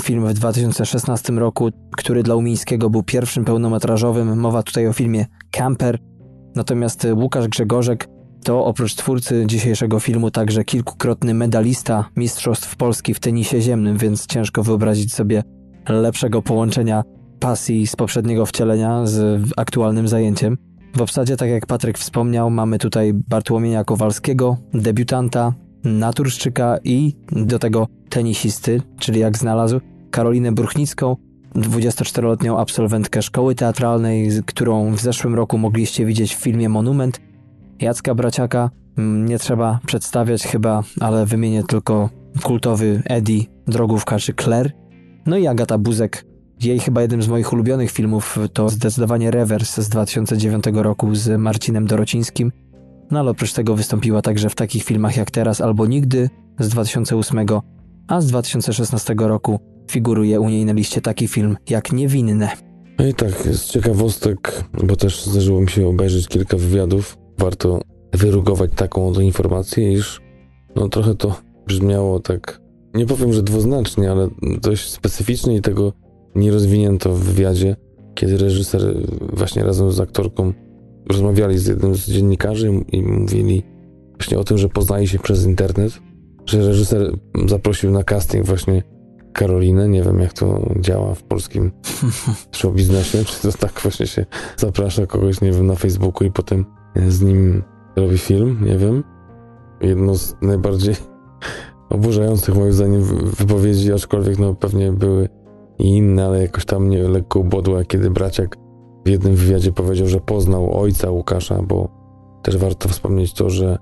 film w 2016 roku, który dla Umińskiego był pierwszym pełnometrażowym. Mowa tutaj o filmie Camper. Natomiast Łukasz Grzegorzek to oprócz twórcy dzisiejszego filmu także kilkukrotny medalista Mistrzostw Polski w tenisie ziemnym, więc ciężko wyobrazić sobie lepszego połączenia pasji z poprzedniego wcielenia z aktualnym zajęciem. W obsadzie, tak jak Patryk wspomniał, mamy tutaj Bartłomieja Kowalskiego, debiutanta, naturszczyka i do tego tenisisty, czyli jak znalazł, Karolinę Bruchnicką, 24-letnią absolwentkę szkoły teatralnej, którą w zeszłym roku mogliście widzieć w filmie Monument. Jacka Braciaka mm, nie trzeba przedstawiać chyba, ale wymienię tylko kultowy Eddie, Drogówka czy Claire. No i Agata Buzek, jej chyba jednym z moich ulubionych filmów to zdecydowanie Rewers z 2009 roku z Marcinem Dorocińskim. No ale oprócz tego wystąpiła także w takich filmach jak Teraz albo Nigdy z 2008, a z 2016 roku figuruje u niej na liście taki film jak Niewinne. No i tak, z ciekawostek, bo też zdarzyło mi się obejrzeć kilka wywiadów, warto wyrugować taką oto informację, iż no trochę to brzmiało tak, nie powiem, że dwuznacznie, ale dość specyficznie i tego nie rozwinięto w wywiadzie, kiedy reżyser właśnie razem z aktorką rozmawiali z jednym z dziennikarzy i mówili właśnie o tym, że poznali się przez internet, że reżyser zaprosił na casting właśnie Karolinę. Nie wiem, jak to działa w polskim show biznesie. Czy to tak właśnie się zaprasza kogoś, nie wiem, na Facebooku i potem z nim robi film, nie wiem. Jedno z najbardziej oburzających moim zdaniem wypowiedzi, aczkolwiek no pewnie były i inne, ale jakoś tam mnie lekko ubodła, kiedy braciak w jednym wywiadzie powiedział, że poznał ojca Łukasza, bo też warto wspomnieć to, że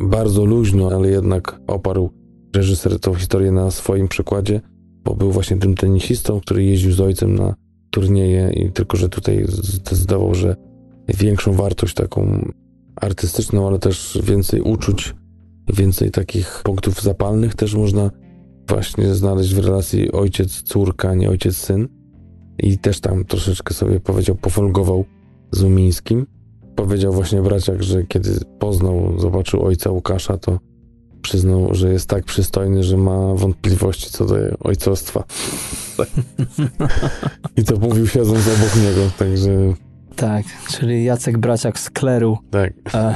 bardzo luźno, ale jednak oparł reżyser tą historię na swoim przykładzie, bo był właśnie tym tenisistą, który jeździł z ojcem na turnieje i tylko, że tutaj zdecydował, że większą wartość taką artystyczną, ale też więcej uczuć, więcej takich punktów zapalnych też można właśnie znaleźć w relacji ojciec-córka, nie ojciec-syn. I też tam troszeczkę sobie powiedział, pofolgował z Umińskim. Powiedział właśnie braciak, że kiedy poznał, zobaczył ojca Łukasza, to przyznał, że jest tak przystojny, że ma wątpliwości co do ojcostwa. I to mówił siedząc obok niego, także... Tak, czyli Jacek Braciak z kleru. Tak. A,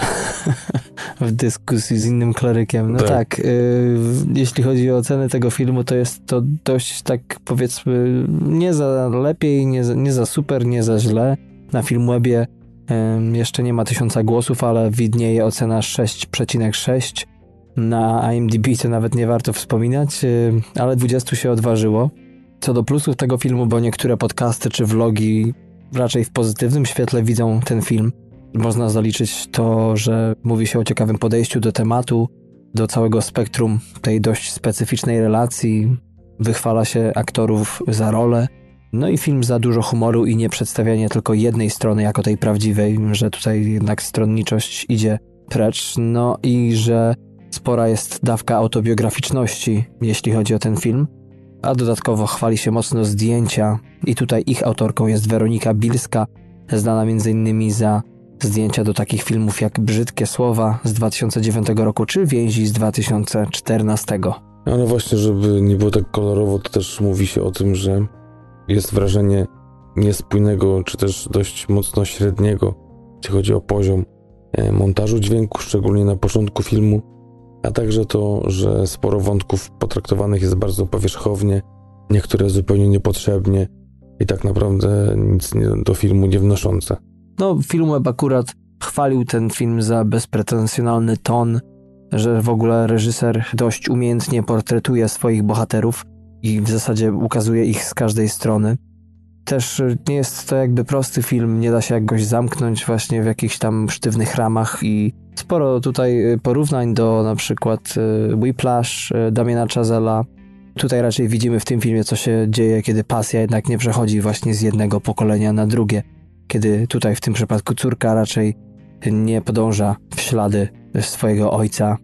w dyskusji z innym klerykiem. No tak, tak y, jeśli chodzi o ocenę tego filmu, to jest to dość tak powiedzmy nie za lepiej, nie za, nie za super, nie za źle. Na Filmwebie y, jeszcze nie ma tysiąca głosów, ale widnieje ocena 6,6 na IMDb to nawet nie warto wspominać, y, ale 20 się odważyło. Co do plusów tego filmu, bo niektóre podcasty czy vlogi raczej w pozytywnym świetle widzą ten film. Można zaliczyć to, że mówi się o ciekawym podejściu do tematu, do całego spektrum tej dość specyficznej relacji. Wychwala się aktorów za rolę. No i film za dużo humoru i nie przedstawianie tylko jednej strony jako tej prawdziwej, że tutaj jednak stronniczość idzie precz. No i że Spora jest dawka autobiograficzności, jeśli chodzi o ten film, a dodatkowo chwali się mocno zdjęcia i tutaj ich autorką jest Weronika Bilska, znana m.in. za zdjęcia do takich filmów jak Brzydkie Słowa z 2009 roku czy Więzi z 2014. Ale właśnie, żeby nie było tak kolorowo, to też mówi się o tym, że jest wrażenie niespójnego, czy też dość mocno średniego, jeśli chodzi o poziom e, montażu dźwięku, szczególnie na początku filmu a także to, że sporo wątków potraktowanych jest bardzo powierzchownie, niektóre zupełnie niepotrzebnie i tak naprawdę nic do filmu nie wnoszące. No, Filmweb akurat chwalił ten film za bezpretensjonalny ton, że w ogóle reżyser dość umiejętnie portretuje swoich bohaterów i w zasadzie ukazuje ich z każdej strony. Też nie jest to jakby prosty film, nie da się jakoś zamknąć właśnie w jakichś tam sztywnych ramach i Sporo tutaj y, porównań do na przykład y, Whiplash Damiana Chazela. Tutaj raczej widzimy w tym filmie, co się dzieje, kiedy pasja jednak nie przechodzi właśnie z jednego pokolenia na drugie. Kiedy tutaj w tym przypadku córka raczej nie podąża w ślady swojego ojca.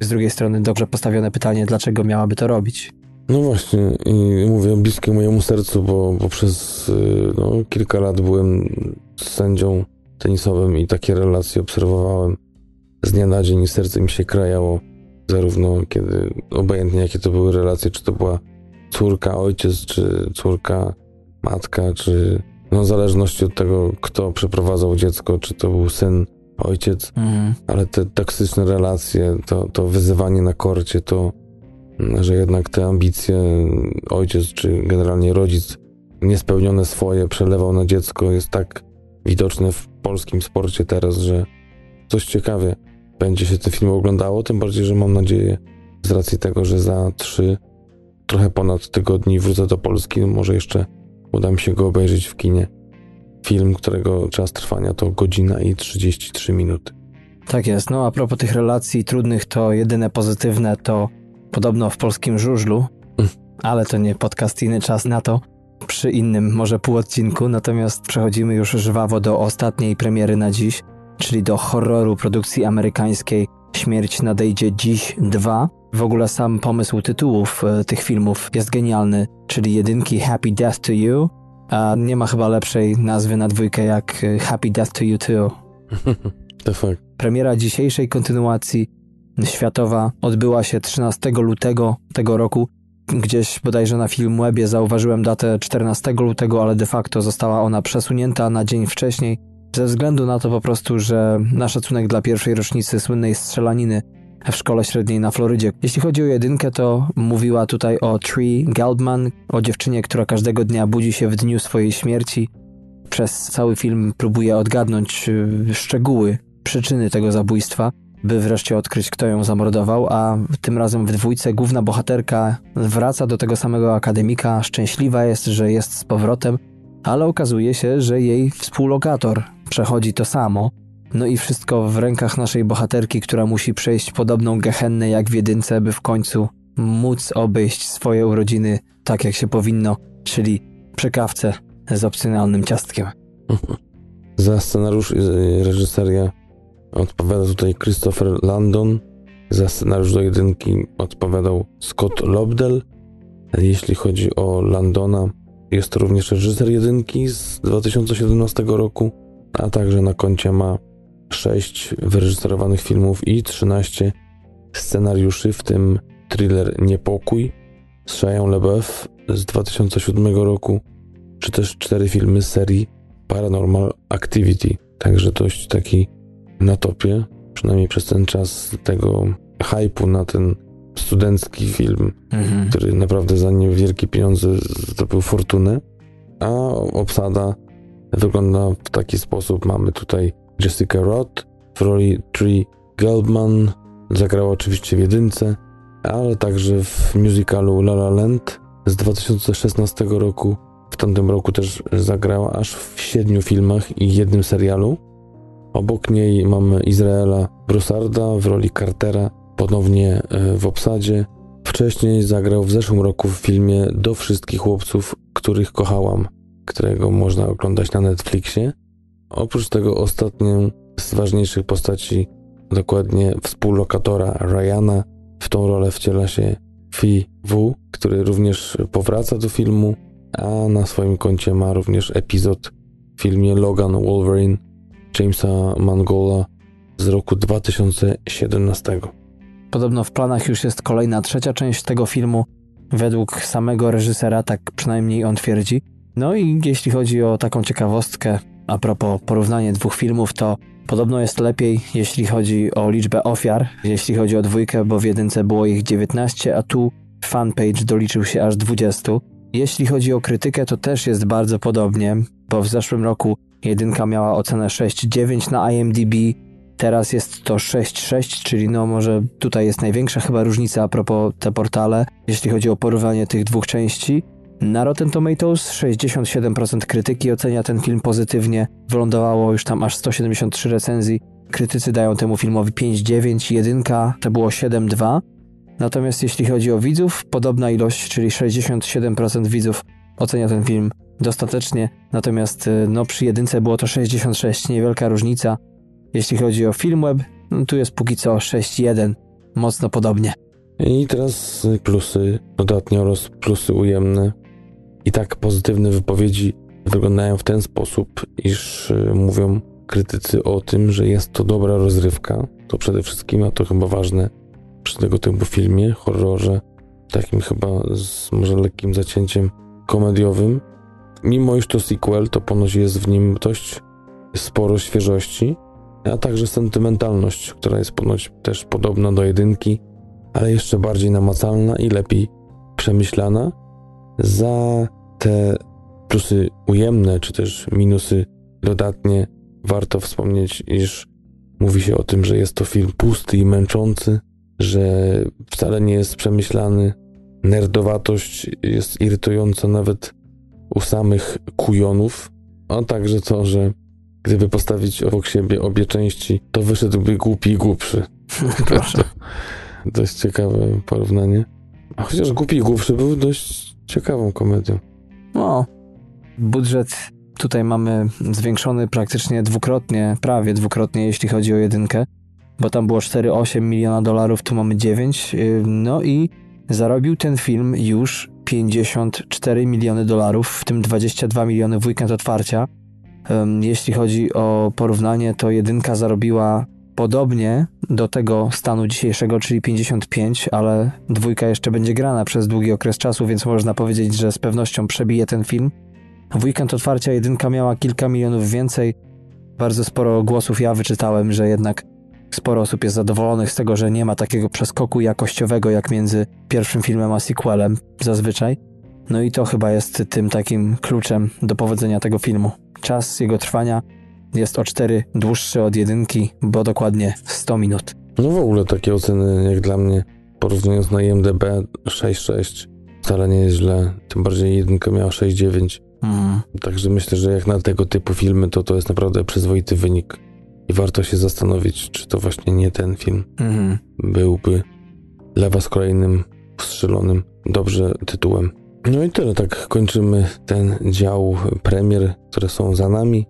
Z drugiej strony dobrze postawione pytanie, dlaczego miałaby to robić? No właśnie, i mówię bliskie mojemu sercu, bo, bo przez no, kilka lat byłem sędzią tenisowym i takie relacje obserwowałem z dnia na dzień serce mi się krajało, zarówno kiedy, obojętnie jakie to były relacje, czy to była córka, ojciec, czy córka, matka, czy no w zależności od tego, kto przeprowadzał dziecko, czy to był syn, ojciec, mhm. ale te toksyczne relacje, to, to wyzywanie na korcie, to, że jednak te ambicje ojciec, czy generalnie rodzic niespełnione swoje przelewał na dziecko jest tak widoczne w polskim sporcie teraz, że coś ciekawie będzie się ten film oglądało, tym bardziej, że mam nadzieję, z racji tego, że za trzy, trochę ponad tygodni wrócę do Polski, może jeszcze uda mi się go obejrzeć w kinie. Film, którego czas trwania to godzina i 33 minuty. Tak jest. No a propos tych relacji trudnych, to jedyne pozytywne to podobno w polskim żużlu, mm. ale to nie podcast, inny czas na to. Przy innym, może pół odcinku, natomiast przechodzimy już żwawo do ostatniej premiery na dziś – czyli do horroru produkcji amerykańskiej Śmierć nadejdzie dziś 2. W ogóle sam pomysł tytułów e, tych filmów jest genialny, czyli jedynki Happy Death to You, a nie ma chyba lepszej nazwy na dwójkę jak e, Happy Death to You Too. The fuck. Premiera dzisiejszej kontynuacji światowa odbyła się 13 lutego tego roku. Gdzieś bodajże na Filmwebie zauważyłem datę 14 lutego, ale de facto została ona przesunięta na dzień wcześniej, ze względu na to po prostu, że na szacunek dla pierwszej rocznicy słynnej strzelaniny w szkole średniej na Florydzie. Jeśli chodzi o jedynkę, to mówiła tutaj o Tree Geldman, o dziewczynie, która każdego dnia budzi się w dniu swojej śmierci. Przez cały film próbuje odgadnąć y, szczegóły, przyczyny tego zabójstwa, by wreszcie odkryć, kto ją zamordował, a tym razem w dwójce główna bohaterka wraca do tego samego akademika, szczęśliwa jest, że jest z powrotem, ale okazuje się, że jej współlokator przechodzi to samo. No i wszystko w rękach naszej bohaterki, która musi przejść podobną gehennę jak w jedynce, by w końcu móc obejść swoje urodziny tak, jak się powinno, czyli przy kawce z opcjonalnym ciastkiem. Za scenariusz i reżyserię odpowiada tutaj Christopher Landon. Za scenariusz do jedynki odpowiadał Scott Lobdell. Jeśli chodzi o Landona, jest to również reżyser jedynki z 2017 roku, a także na koncie ma 6 wyreżyserowanych filmów i 13 scenariuszy, w tym thriller Niepokój z Shia LaBeouf z 2007 roku, czy też cztery filmy z serii Paranormal Activity. Także dość taki na topie, przynajmniej przez ten czas tego hypu na ten studencki film, mhm. który naprawdę za niewielkie pieniądze zdobył fortunę. A obsada wygląda w taki sposób. Mamy tutaj Jessica Roth w roli Tree Gelbman, zagrała oczywiście w jedynce, ale także w musicalu La La Land z 2016 roku. W tamtym roku też zagrała aż w siedmiu filmach i jednym serialu. Obok niej mamy Izraela Broussarda w roli Cartera, ponownie e, w obsadzie. Wcześniej zagrał w zeszłym roku w filmie Do wszystkich chłopców, których kochałam, którego można oglądać na Netflixie. Oprócz tego ostatnią z ważniejszych postaci, dokładnie współlokatora Ryana, w tą rolę wciela się Fi W, który również powraca do filmu, a na swoim koncie ma również epizod w filmie Logan Wolverine Jamesa Mangola z roku 2017. Podobno w planach już jest kolejna trzecia część tego filmu, według samego reżysera, tak przynajmniej on twierdzi. No i jeśli chodzi o taką ciekawostkę, a propos porównania dwóch filmów, to podobno jest lepiej, jeśli chodzi o liczbę ofiar, jeśli chodzi o dwójkę, bo w jedynce było ich 19, a tu fanpage doliczył się aż 20. Jeśli chodzi o krytykę, to też jest bardzo podobnie, bo w zeszłym roku jedynka miała ocenę 6,9 na IMDb, teraz jest to 6,6, czyli no może tutaj jest największa chyba różnica a propos te portale, jeśli chodzi o porównanie tych dwóch części. Na Rotten Tomatoes 67% krytyki ocenia ten film pozytywnie, wylądowało już tam aż 173 recenzji. Krytycy dają temu filmowi 5,9, jedynka to było 7,2. Natomiast jeśli chodzi o widzów, podobna ilość, czyli 67% widzów ocenia ten film dostatecznie, natomiast y, no, przy jedynce było to 66, niewielka różnica. Jeśli chodzi o Filmweb, no, tu jest póki co 6.1, mocno podobnie. I teraz plusy dodatnie oraz plusy ujemne. I tak pozytywne wypowiedzi wyglądają w ten sposób, iż y, mówią krytycy o tym, że jest to dobra rozrywka. To przede wszystkim, a to chyba ważne przy tego typu filmie, horrorze, takim chyba z może lekkim zacięciem komediowym. Mimo iż to sequel, to ponoć jest w nim dość sporo świeżości, a także sentymentalność, która jest ponoć też podobna do jedynki, ale jeszcze bardziej namacalna i lepiej przemyślana. Za te plusy ujemne, czy też minusy dodatnie, warto wspomnieć, iż mówi się o tym, że jest to film pusty i męczący, że wcale nie jest przemyślany. Nerdowatość jest irytująca nawet u samych kujonów, a także to, że gdyby postawić obok siebie obie części, to wyszedłby głupi i głupszy. Proszę. dość ciekawe porównanie. A chociaż głupi i głupszy był dość ciekawą komedią. No, budżet tutaj mamy zwiększony praktycznie dwukrotnie, prawie dwukrotnie, jeśli chodzi o jedynkę, bo tam było 4,8 miliona dolarów, tu mamy 9. No i zarobił ten film już 54 miliony dolarów, w tym 22 miliony w weekend otwarcia. Jeśli chodzi o porównanie, to jedynka zarobiła podobnie do tego stanu dzisiejszego, czyli 55, ale dwójka jeszcze będzie grana przez długi okres czasu, więc można powiedzieć, że z pewnością przebije ten film. W weekend otwarcia jedynka miała kilka milionów więcej. Bardzo sporo głosów ja wyczytałem, że jednak sporo osób jest zadowolonych z tego, że nie ma takiego przeskoku jakościowego jak między pierwszym filmem a sequelem zazwyczaj. No i to chyba jest tym takim kluczem do powodzenia tego filmu. Czas jego trwania jest o 4 dłuższy od jedynki, bo dokładnie 100 minut. No w ogóle takie oceny jak dla mnie, porównując na IMDB 6.6, wcale nie jest źle. Tym bardziej jedynka miała 6.9. Mm. Także myślę, że jak na tego typu filmy, to to jest naprawdę przyzwoity wynik. I warto się zastanowić, czy to właśnie nie ten film mm. byłby dla was kolejnym strzelonym dobrze tytułem. No i tyle, tak kończymy ten dział premier, które są za nami,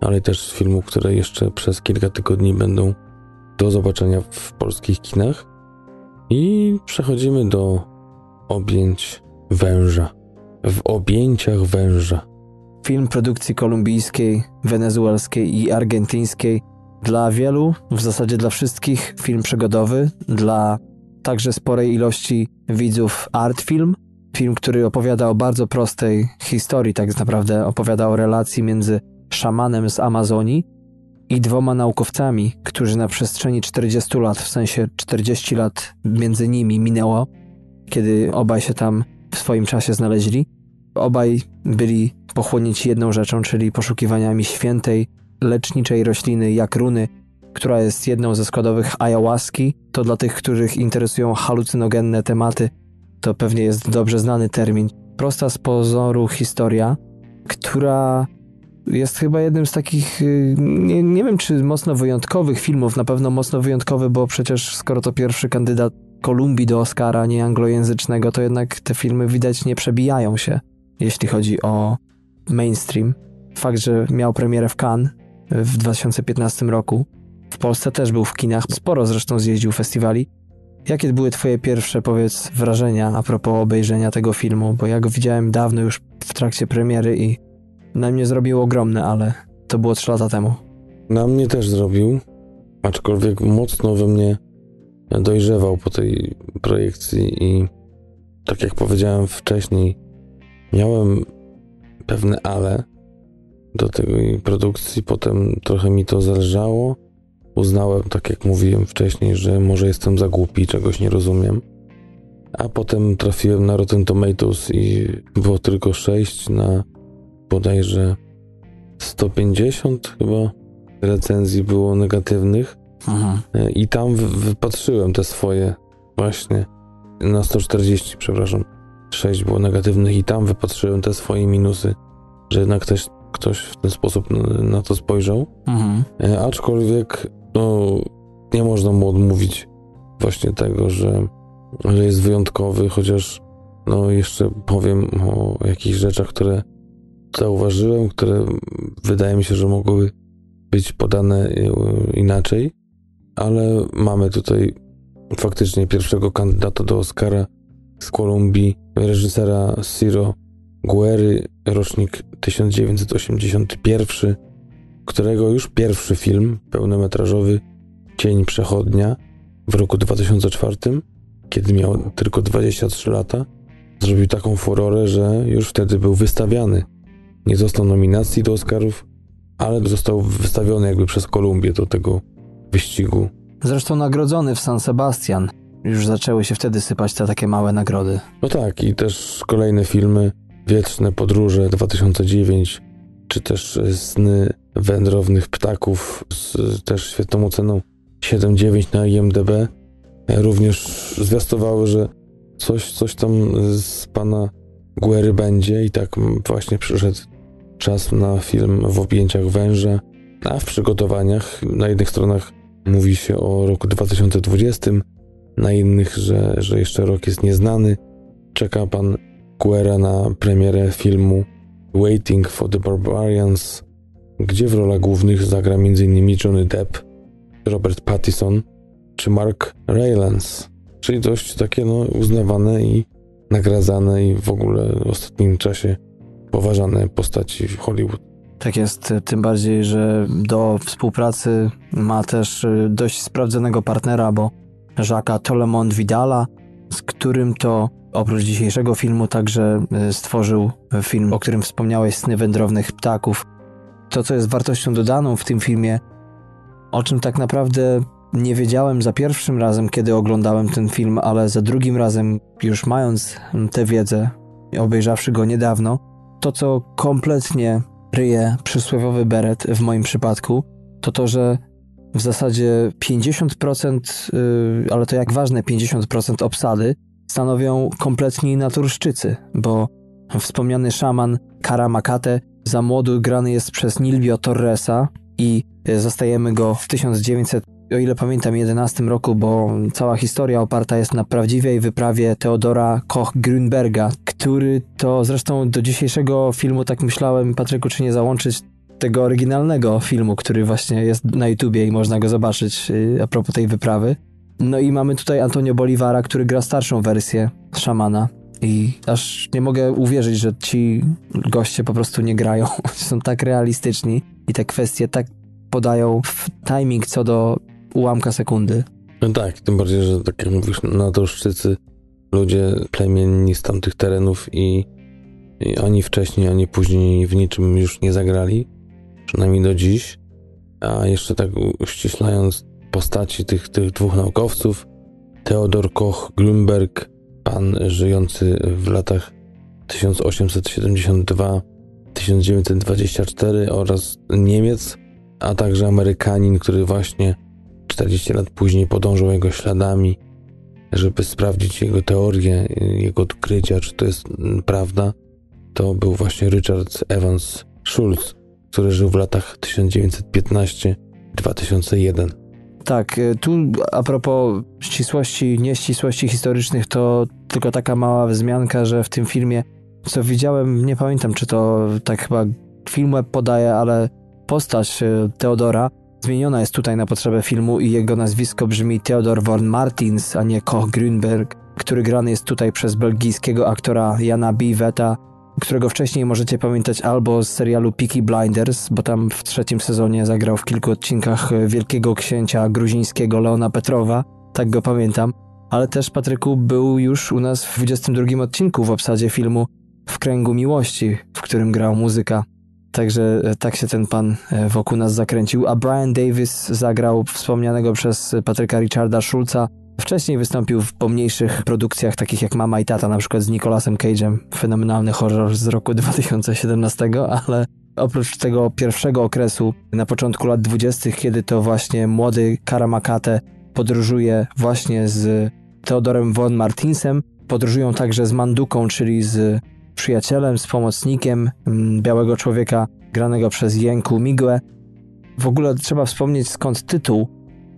ale też filmów, które jeszcze przez kilka tygodni będą do zobaczenia w polskich kinach. I przechodzimy do objęć węża. W objęciach węża. Film produkcji kolumbijskiej, wenezuelskiej i argentyńskiej. Dla wielu, w zasadzie dla wszystkich, film przygodowy, dla także sporej ilości widzów art film. Film, który opowiada o bardzo prostej historii, tak naprawdę opowiada o relacji między szamanem z Amazonii i dwoma naukowcami, którzy na przestrzeni 40 lat, w sensie 40 lat między nimi minęło, kiedy obaj się tam w swoim czasie znaleźli. Obaj byli pochłonięci jedną rzeczą, czyli poszukiwaniami świętej, leczniczej rośliny jak runy, która jest jedną ze składowych ayahuaski. To dla tych, których interesują halucynogenne tematy, to pewnie jest dobrze znany termin. Prosta z pozoru historia, która jest chyba jednym z takich, y, nie, nie wiem czy mocno wyjątkowych filmów, na pewno mocno wyjątkowy, bo przecież skoro to pierwszy kandydat Kolumbii do Oscara, nie anglojęzycznego, to jednak te filmy widać nie przebijają się, jeśli chodzi o mainstream. Fakt, że miał premierę w Cannes w 2015 roku, w Polsce też był w kinach, sporo zresztą zjeździł festiwali. Jakie były twoje pierwsze, powiedz, wrażenia a propos obejrzenia tego filmu? Bo ja go widziałem dawno już w trakcie premiery i na mnie zrobił ogromne, ale to było 3 lata temu. Na mnie też zrobił, aczkolwiek mocno we mnie dojrzewał po tej projekcji i tak jak powiedziałem wcześniej, miałem pewne ale do tej produkcji, potem trochę mi to zależało. Uznałem, tak jak mówiłem wcześniej, że może jestem za głupi, czegoś nie rozumiem. A potem trafiłem na Rotten Tomatoes i było tylko 6 na bodajże 150 chyba recenzji było negatywnych. Aha. I tam wypatrzyłem te swoje właśnie na 140, przepraszam. 6 było negatywnych i tam wypatrzyłem te swoje minusy, że jednak ktoś, ktoś w ten sposób na, na to spojrzał. Mhm. E, aczkolwiek no, nie można mu odmówić właśnie tego, że, że jest wyjątkowy, chociaż no jeszcze powiem o jakichś rzeczach, które zauważyłem, które wydaje mi się, że mogły być podane e, inaczej, ale mamy tutaj faktycznie pierwszego kandydata do Oscara z Kolumbii, reżysera Ciro Guerry, rocznik 1981, którego już pierwszy film pełnometrażowy Cień Przechodnia w roku 2004, kiedy miał tylko 23 lata, zrobił taką furorę, że już wtedy był wystawiany. Nie został nominacji do Oscarów, ale został wystawiony jakby przez Kolumbię do tego wyścigu. Zresztą nagrodzony w San Sebastian. Już zaczęły się wtedy sypać te takie małe nagrody. No tak, i też kolejne filmy, Wietrzne Podróże 2009, czy też Sny Wędrownych Ptaków z też świetną oceną 7,9 na IMDB. Również zwiastowały, że coś, coś tam z pana Guery będzie i tak właśnie przyszedł czas na film w objęciach węża, a w przygotowaniach na jednych stronach mówi się o roku 2020, na innych, że, że jeszcze rok jest nieznany. Czeka pan Guerra na premierę filmu Waiting for the Barbarians, gdzie w rolach głównych zagra m.in. Johnny Depp, Robert Pattinson czy Mark Rylance, czyli dość takie no, uznawane i nagradzane i w ogóle w ostatnim czasie poważane postaci w Hollywood. Tak jest, tym bardziej, że do współpracy ma też y, dość sprawdzonego partnera, bo Jacques'a Tolemont Vidala, z którym to oprócz dzisiejszego filmu także y, stworzył film, o którym wspomniałeś, Sny Wędrownych Ptaków. To, co jest wartością dodaną w tym filmie, o czym tak naprawdę nie wiedziałem za pierwszym razem, kiedy oglądałem ten film, ale za drugim razem, już mając tę wiedzę, obejrzawszy go niedawno, to co kompletnie ryje przysłowiowy beret w moim przypadku, to to, że w zasadzie 50%, yy, ale to jak ważne 50% obsady stanowią kompletni naturszczycy, bo wspomniany szaman Karamakate za młodu grany jest przez Nilvio Torresa i Zostajemy go w 1900, o ile pamiętam, 11 roku, bo cała historia oparta jest na prawdziwej wyprawie Teodora Koch-Grünberga, który to zresztą do dzisiejszego filmu, tak myślałem, Patryku, czy nie załączyć tego oryginalnego filmu, który właśnie jest na YouTubie i można go zobaczyć y, a propos tej wyprawy. No i mamy tutaj Antonio Bolivara, który gra starszą wersję szamana. I aż nie mogę uwierzyć, że ci goście po prostu nie grają. Są tak realistyczni i te kwestie tak podają w timing co do ułamka sekundy. No tak, tym bardziej, że tak jak mówisz, nadolszczycy, ludzie plemienni z tamtych terenów i, i ani wcześniej, ani później w niczym już nie zagrali, przynajmniej do dziś. A jeszcze tak uściślając postaci tych, tych dwóch naukowców, Theodor Koch Glumberg, pan żyjący w latach 1872-1924 oraz Niemiec, a także Amerykanin, który właśnie 40 lat później podążał jego śladami, żeby sprawdzić jego teorię, jego odkrycia, czy to jest prawda, to był właśnie Richard Evans Schulz, który żył w latach 1915-2001. Tak, y, tu a propos ścisłości, nieścisłości historycznych, to tylko taka mała wzmianka, że w tym filmie, co widziałem, nie pamiętam, czy to tak chyba film podaje, ale postać y, Teodora zmieniona jest tutaj na potrzebę filmu i jego nazwisko brzmi Theodor von Martins, a nie Koch Grünberg, który grany jest tutaj przez belgijskiego aktora Jana B. Weta, którego wcześniej możecie pamiętać albo z serialu Peaky Blinders, bo tam w trzecim sezonie zagrał w kilku odcinkach Wielkiego Księcia gruzińskiego Leona Petrowa, tak go pamiętam, ale też Patryku był już u nas w 22 odcinku w obsadzie filmu W kręgu miłości, w którym grał muzyka. Także e, tak się ten pan e, wokół nas zakręcił. A Brian Davis zagrał wspomnianego przez Patryka Richarda Schulza. Wcześniej wystąpił w pomniejszych produkcjach, takich jak Mama i Tata, na przykład z Nicolasem Cage'em. Fenomenalny horror z roku 2017, ale oprócz tego pierwszego okresu, na początku lat 20., kiedy to właśnie młody Karamakate podróżuje właśnie z Teodorem von Martinsem, podróżują także z Manduką, czyli z przyjacielem, z pomocnikiem mm, białego człowieka granego przez Jęku Migłę. W ogóle trzeba wspomnieć skąd tytuł,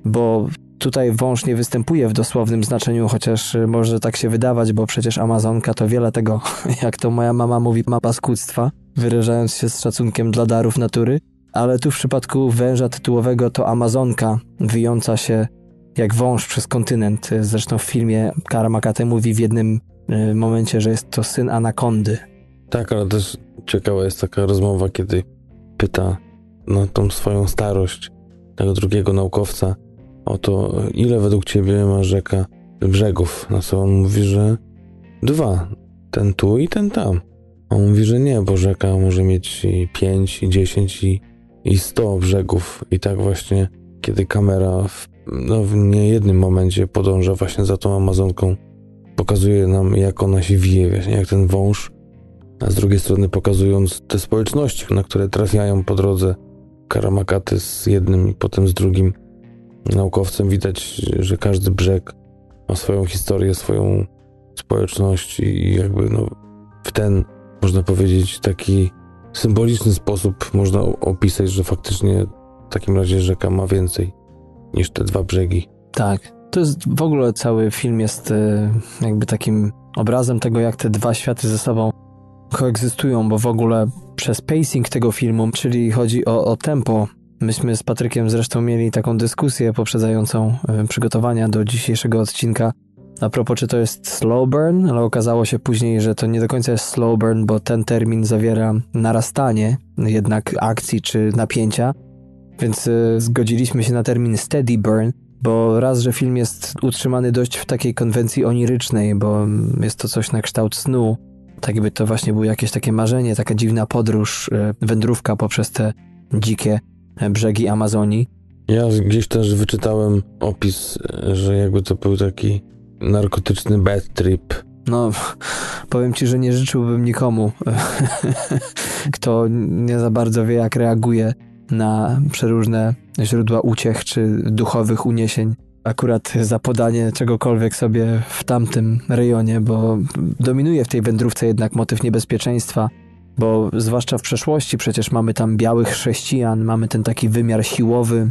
bo tutaj wąż nie występuje w dosłownym znaczeniu, chociaż może tak się wydawać, bo przecież Amazonka to wiele tego, jak to moja mama mówi, ma paskudztwa, wyrażając się z szacunkiem dla darów natury. Ale tu w przypadku węża tytułowego to Amazonka, wyjąca się jak wąż przez kontynent. Zresztą w filmie Karamakate mówi w jednym Y, momencie, że jest to syn anakondy. Tak, ale też ciekawa jest taka rozmowa, kiedy pyta na tą swoją starość tego drugiego naukowca o to, ile według ciebie ma rzeka brzegów. Na co on mówi, że dwa. Ten tu i ten tam. On mówi, że nie, bo rzeka może mieć i pięć, i dziesięć, i, i sto brzegów. I tak właśnie, kiedy kamera w, no, w niejednym momencie podąża właśnie za tą Amazonką, pokazuje nam, jak ona się wije, właśnie jak ten wąż, a z drugiej strony pokazując te społeczności, na które trafiają po drodze karamakaty z jednym i potem z drugim naukowcem. Widać, że każdy brzeg ma swoją historię, swoją społeczność i jakby no, w ten, można powiedzieć, taki symboliczny sposób można opisać, że faktycznie w takim razie rzeka ma więcej niż te dwa brzegi. Tak, to jest w ogóle cały film jest e, jakby takim obrazem tego, jak te dwa światy ze sobą koegzystują, bo w ogóle przez pacing tego filmu, czyli chodzi o, o tempo. Myśmy z Patrykiem zresztą mieli taką dyskusję poprzedzającą e, przygotowania do dzisiejszego odcinka. A propos, czy to jest slow burn, ale okazało się później, że to nie do końca jest slow burn, bo ten termin zawiera narastanie jednak akcji czy napięcia, więc e, zgodziliśmy się na termin steady burn, bo raz, że film jest utrzymany dość w takiej konwencji onirycznej, bo jest to coś na kształt snu, tak jakby to właśnie było jakieś takie marzenie, taka dziwna podróż, e, wędrówka poprzez te dzikie e, brzegi Amazonii. Ja gdzieś też wyczytałem opis, e, że jakby to był taki narkotyczny bad trip. No, powiem ci, że nie życzyłbym nikomu, kto nie za bardzo wie, jak reaguje na przeróżne źródła uciech czy duchowych uniesień. Akurat za podanie czegokolwiek sobie w tamtym rejonie, bo dominuje w tej wędrówce jednak motyw niebezpieczeństwa, bo zwłaszcza w przeszłości przecież mamy tam białych chrześcijan, mamy ten taki wymiar siłowy,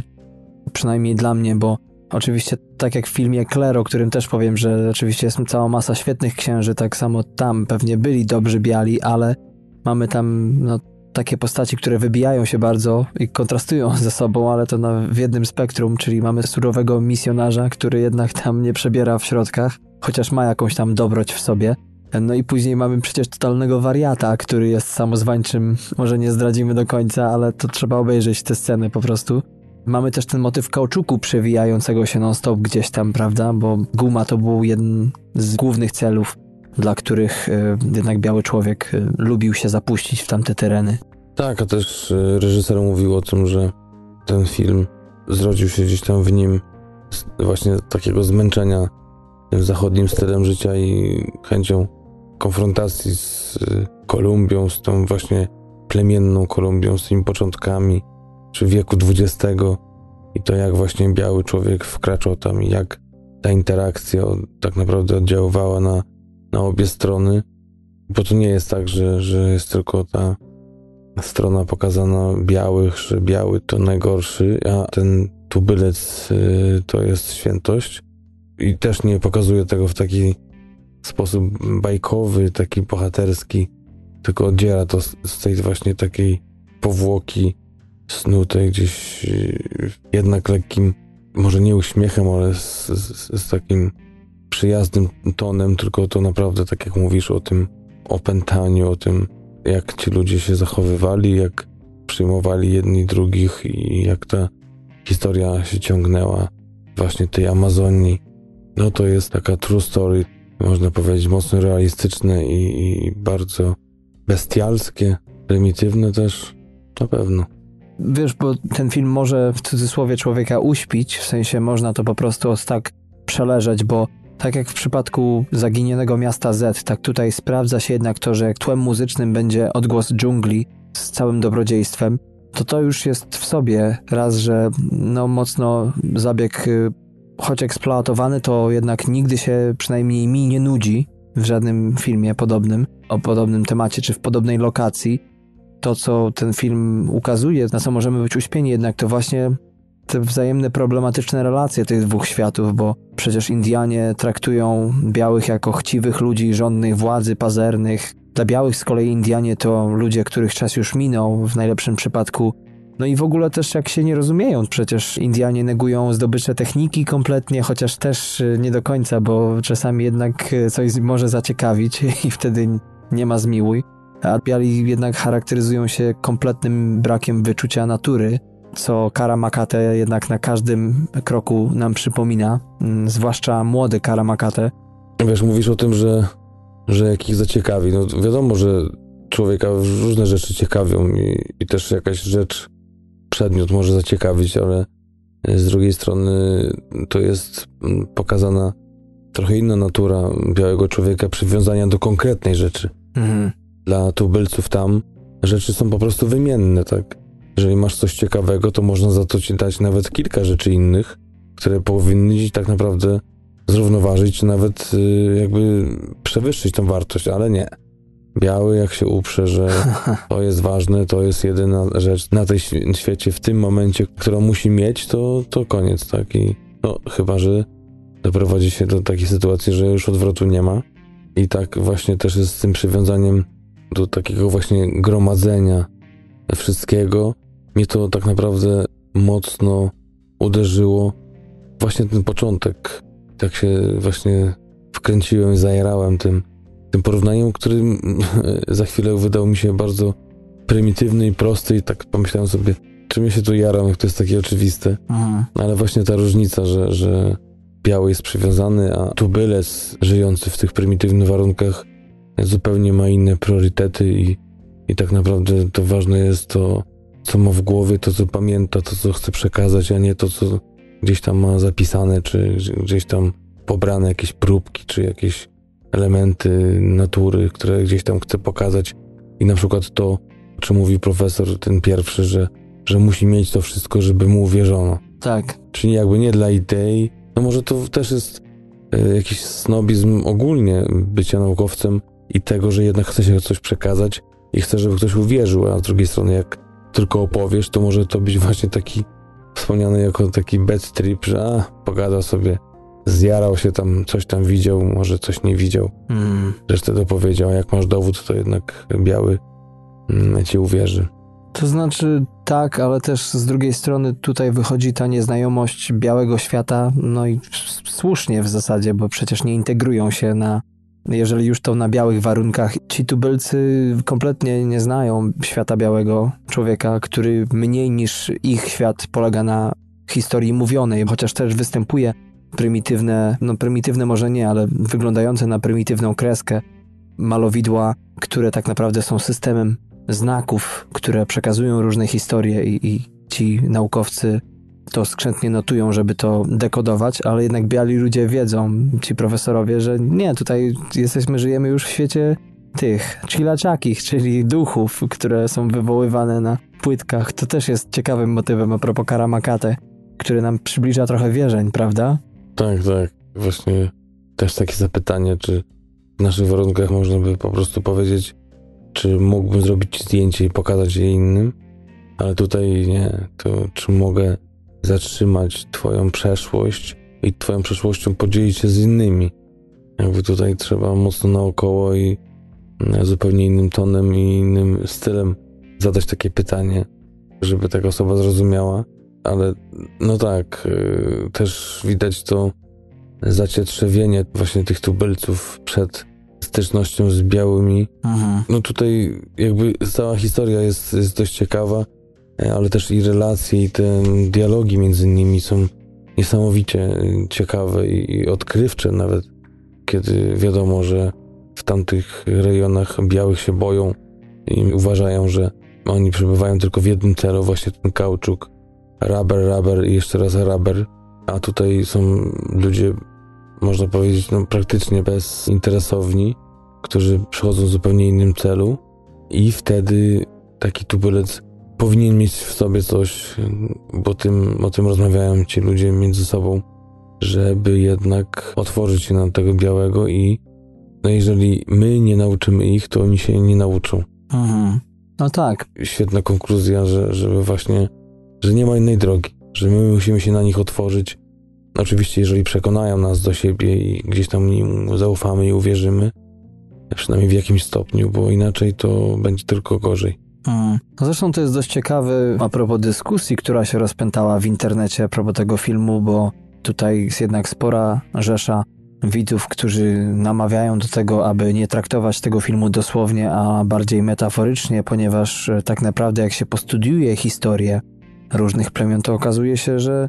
przynajmniej dla mnie, bo oczywiście tak jak w filmie Claire, o którym też powiem, że oczywiście jest cała masa świetnych księży, tak samo tam pewnie byli dobrzy biali, ale mamy tam no, takie postaci, które wybijają się bardzo i kontrastują ze sobą, ale to na, w jednym spektrum, czyli mamy surowego misjonarza, który jednak tam nie przebiera w środkach, chociaż ma jakąś tam dobroć w sobie. No i później mamy przecież totalnego wariata, który jest samozwańczym, może nie zdradzimy do końca, ale to trzeba obejrzeć te sceny po prostu. Mamy też ten motyw kauczuku przewijającego się non-stop gdzieś tam, prawda? Bo guma to był jeden z głównych celów, dla których e, jednak biały człowiek e, lubił się zapuścić w tamte tereny. Tak, a też e, reżyser mówił o tym, że ten film zrodził się gdzieś tam w nim właśnie takiego zmęczenia tym zachodnim stylem życia i chęcią konfrontacji z Kolumbią, z tą właśnie plemienną Kolumbią, z tymi początkami, czy wieku XX i to jak właśnie biały człowiek wkraczał tam i jak ta interakcja tak naprawdę oddziaływała na, na obie strony, bo to nie jest tak, że, że jest tylko ta strona pokazana białych, że biały to najgorszy, a ten tubylec y, to jest świętość. I też nie pokazuje tego w taki sposób bajkowy, taki bohaterski, tylko oddziela to z, z tej właśnie takiej powłoki snutej gdzieś y, jednak lekkim, może nie uśmiechem, ale z, z, z takim przyjaznym tonem, tylko to naprawdę, tak jak mówisz, o tym opętaniu, o tym, jak ci ludzie się zachowywali, jak przyjmowali jedni drugich i jak ta historia się ciągnęła właśnie tej Amazonii. No to jest taka true story, można powiedzieć, mocno realistyczne i, i bardzo bestialskie, prymitywne też, na pewno. Wiesz, bo ten film może w cudzysłowie człowieka uśpić, w sensie można to po prostu tak przeleżeć, bo tak jak w przypadku zaginionego miasta Z, tak tutaj sprawdza się jednak to, że tłem muzycznym będzie odgłos dżungli z całym dobrodziejstwem, to to już jest w sobie raz, że no mocno zabieg, y, choć eksploatowany, to jednak nigdy się przynajmniej mi nie nudzi w żadnym filmie podobnym, o podobnym temacie czy w podobnej lokacji. To, co ten film ukazuje, na co możemy być uśpieni, jednak to właśnie te wzajemne problematyczne relacje tych dwóch światów, bo przecież Indianie traktują białych jako chciwych ludzi żądnych władzy, pazernych. Dla białych z kolei Indianie to ludzie, których czas już minął, w najlepszym przypadku. No i w ogóle też jak się nie rozumieją, przecież Indianie negują zdobycze techniki kompletnie, chociaż też nie do końca, bo czasami jednak coś może zaciekawić i wtedy nie ma zmiłuj a biali jednak charakteryzują się kompletnym brakiem wyczucia natury, co Kara Makate jednak na każdym kroku nam przypomina, mm, zwłaszcza młody Kara Makate. Wiesz, mówisz o tym, że, że jakich zaciekawi. No wiadomo, że człowieka różne rzeczy ciekawią i, i też jakaś rzecz, przedmiot może zaciekawić, ale z drugiej strony to jest mm, pokazana trochę inna natura białego człowieka, przywiązania do konkretnej rzeczy. Mhm dla tubylców tam rzeczy są po prostu wymienne, tak? Jeżeli masz coś ciekawego, to można za to ci dać nawet kilka rzeczy innych, które powinny ci tak naprawdę zrównoważyć, czy nawet y, jakby przewyższyć tą wartość, ale nie. Biały, jak się uprze, że to jest ważne, to jest jedyna rzecz na tej świecie w tym momencie, którą musi mieć, to, to koniec, tak? I no, chyba, że doprowadzi się do takiej sytuacji, że już odwrotu nie ma. I tak właśnie też jest z tym przywiązaniem do takiego właśnie gromadzenia wszystkiego, mnie to tak naprawdę mocno uderzyło właśnie ten początek. Tak się właśnie wkręciłem i zajerałem tym, tym porównaniem, który za chwilę wydał mi się bardzo prymitywny i prosty i tak pomyślałem sobie, czym ja się tu jaram, jak to jest takie oczywiste. Mhm. Ale właśnie ta różnica, że, że biały jest przywiązany, a tubylec żyjący w tych prymitywnych warunkach zupełnie ma inne priorytety i, i tak naprawdę to ważne jest to, co ma w głowie, to co pamięta, to co chce przekazać, a nie to, co gdzieś tam ma zapisane, czy gdzieś tam pobrane jakieś próbki, czy jakieś elementy natury, które gdzieś tam chce pokazać. I na przykład to, o czym mówi profesor, ten pierwszy, że, że musi mieć to wszystko, żeby mu uwierzono. Tak. Czyli jakby nie dla idei. No może to też jest e, jakiś snobizm ogólnie bycia naukowcem, i tego, że jednak chce się coś przekazać, i chcesz, żeby ktoś uwierzył, a z drugiej strony jak tylko opowiesz, to może to być właśnie taki wspomniany jako taki bad trip, że a, pogada sobie, zjarał się tam, coś tam widział, może coś nie widział, mm. resztę dopowiedział, a jak masz dowód, to jednak biały mm, ci uwierzy. To znaczy tak, ale też z drugiej strony tutaj wychodzi ta nieznajomość białego świata, no i słusznie w zasadzie, bo przecież nie integrują się na, jeżeli już to na białych warunkach. Ci tubylcy kompletnie nie znają świata białego człowieka, który mniej niż ich świat polega na historii mówionej, chociaż też występuje prymitywne, no prymitywne może nie, ale wyglądające na prymitywną kreskę malowidła, które tak naprawdę są systemem znaków, które przekazują różne historie i, i ci naukowcy to skrzętnie notują, żeby to dekodować, ale jednak biali ludzie wiedzą, ci profesorowie, że nie, tutaj jesteśmy, żyjemy już w świecie tych chilaczakich, czyli duchów, które są wywoływane na płytkach. To też jest ciekawym motywem a propos Karamakate, który nam przybliża trochę wierzeń, prawda? Tak, tak. Właśnie też takie zapytanie, czy w naszych warunkach można by po prostu powiedzieć, czy mógłbym zrobić zdjęcie i pokazać je innym, ale tutaj nie. To czy mogę zatrzymać Twoją przeszłość i Twoją przeszłością podzielić się z innymi? Jakby tutaj trzeba mocno naokoło i zupełnie innym tonem i innym stylem zadać takie pytanie, żeby taka osoba zrozumiała. Ale no tak, yy, też widać to zacietrzewienie właśnie tych tubylców przed stycznością z białymi. Mhm. No tutaj jakby cała historia jest, jest dość ciekawa, e, ale też i relacje, i te dialogi między nimi są niesamowicie e, ciekawe i, odkrywcze nawet, kiedy wiadomo, że w tamtych rejonach białych się boją i uważają, że oni przebywają tylko w jednym celu, właśnie ten kauczuk, rubber, rubber i jeszcze raz rubber, a tutaj są ludzie można powiedzieć, no, praktycznie bezinteresowni, którzy przychodzą w zupełnie innym celu. I wtedy taki tubylec powinien mieć w sobie coś, bo tym, o tym rozmawiają ci ludzie między sobą, żeby jednak otworzyć się na tego białego i no jeżeli my nie nauczymy ich, to oni się nie nauczą. Mhm. No tak. Świetna konkluzja, że, żeby właśnie, że nie ma innej drogi, że my musimy się na nich otworzyć Oczywiście, jeżeli przekonają nas do siebie i gdzieś tam im zaufamy i uwierzymy, przynajmniej w jakimś stopniu, bo inaczej to będzie tylko gorzej. Hmm. Zresztą to jest dość ciekawy a propos dyskusji, która się rozpętała w internecie a propos tego filmu, bo tutaj jest jednak spora rzesza widzów, którzy namawiają do tego, aby nie traktować tego filmu dosłownie, a bardziej metaforycznie, ponieważ e, tak naprawdę jak się postudiuje historię różnych plemion, to okazuje się, że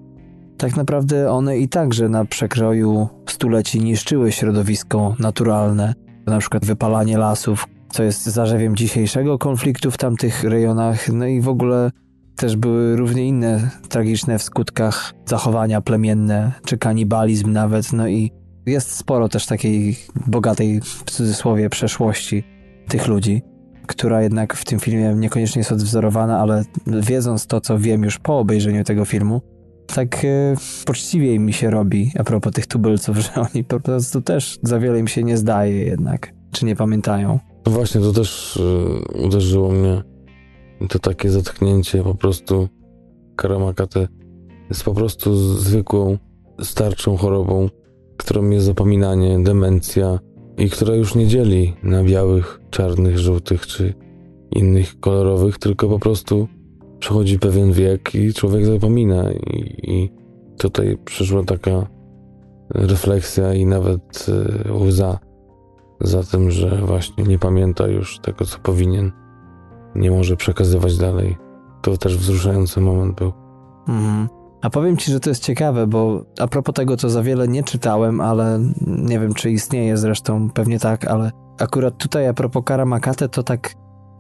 tak naprawdę one i także na przekroju stuleci niszczyły środowisko naturalne, na przykład wypalanie lasów, co jest zarzewiem dzisiejszego konfliktu w tamtych rejonach, no i w ogóle też były równie inne tragiczne w skutkach zachowania plemienne, czy kanibalizm nawet, no i jest sporo też takiej bogatej, w cudzysłowie, przeszłości tych ludzi, która jednak w tym filmie niekoniecznie jest odwzorowana, ale wiedząc to, co wiem już po obejrzeniu tego filmu, tak e, poczciwiej mi się robi a propos tych tubylców, że oni po prostu też za wiele im się nie zdaje jednak, czy nie pamiętają. No właśnie, to też y, uderzyło mnie. To takie zatknięcie po prostu Karamakate jest po prostu zwykłą, starczą chorobą, którą jest zapominanie, demencja i która już nie dzieli na białych, czarnych, żółtych czy innych kolorowych, tylko po prostu przechodzi pewien wiek i człowiek zapomina. I, i tutaj przyszła taka refleksja i nawet y, łza za tym, że właśnie nie pamięta już tego, co powinien. Nie może przekazywać dalej. To też wzruszający moment był. Mhm. A powiem ci, że to jest ciekawe, bo a propos tego, co za wiele nie czytałem, ale nie wiem, czy istnieje zresztą, pewnie tak, ale akurat tutaj a propos Karamakate, to tak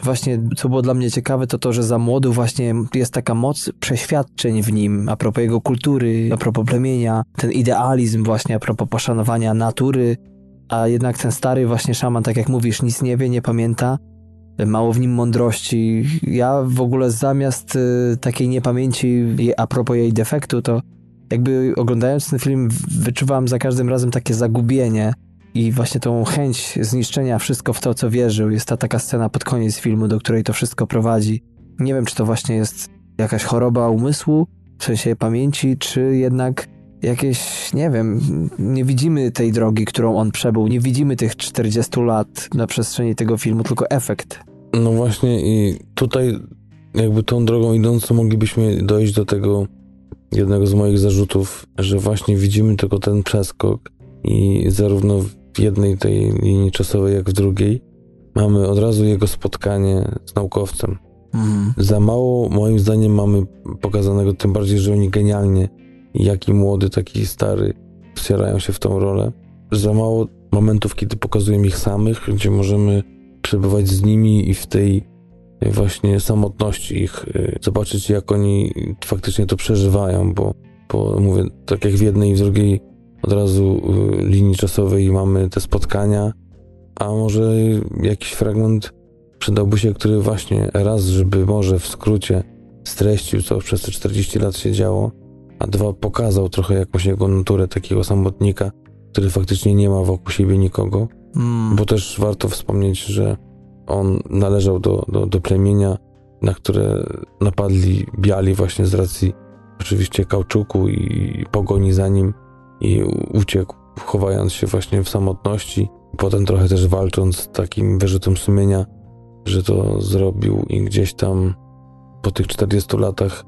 właśnie, co było dla mnie ciekawe, to to, że za młodu właśnie jest taka moc przeświadczeń w nim, a propos jego kultury, a propos plemienia, ten idealizm właśnie a propos poszanowania natury, a jednak ten stary właśnie szaman, tak jak mówisz, nic nie wie, nie pamięta, mało w nim mądrości. Ja w ogóle zamiast y, takiej niepamięci a propos jej defektu, to jakby oglądając ten film wyczuwałem za każdym razem takie zagubienie, i właśnie tą chęć zniszczenia wszystko w to, co wierzył. Jest ta taka scena pod koniec filmu, do której to wszystko prowadzi. Nie wiem, czy to właśnie jest jakaś choroba umysłu, w sensie pamięci, czy jednak jakieś, nie wiem, nie widzimy tej drogi, którą on przebył, nie widzimy tych 40 lat na przestrzeni tego filmu, tylko efekt. No właśnie i tutaj jakby tą drogą idąc, moglibyśmy dojść do tego jednego z moich zarzutów, że właśnie widzimy tylko ten przeskok i zarówno w jednej tej linii czasowej, jak w drugiej mamy od razu jego spotkanie z naukowcem. Mhm. Za mało, moim zdaniem, mamy pokazanego, tym bardziej, że oni genialnie, jaki młody, taki stary, wcierają się w tą rolę. Za mało momentów, kiedy pokazują ich samych, gdzie możemy przebywać z nimi i w tej właśnie samotności ich, y, zobaczyć jak oni faktycznie to przeżywają, bo, bo mówię, tak jak w jednej i w drugiej od razu y, linii czasowej mamy te spotkania, a może jakiś fragment przydałby się, który właśnie raz, żeby może w skrócie streścił, co przez te 40 lat się działo, a dwa, pokazał trochę jakąś jego naturę takiego samotnika, który faktycznie nie ma wokół siebie nikogo, mm. bo też warto wspomnieć, że on należał do, do, do plemienia, na które napadli biali właśnie z racji oczywiście kauczuku i pogoni za nim i uciekł, chowając się właśnie w samotności. Potem trochę też walcząc z takim wyrzutem sumienia, że to zrobił i gdzieś tam po tych 40 latach,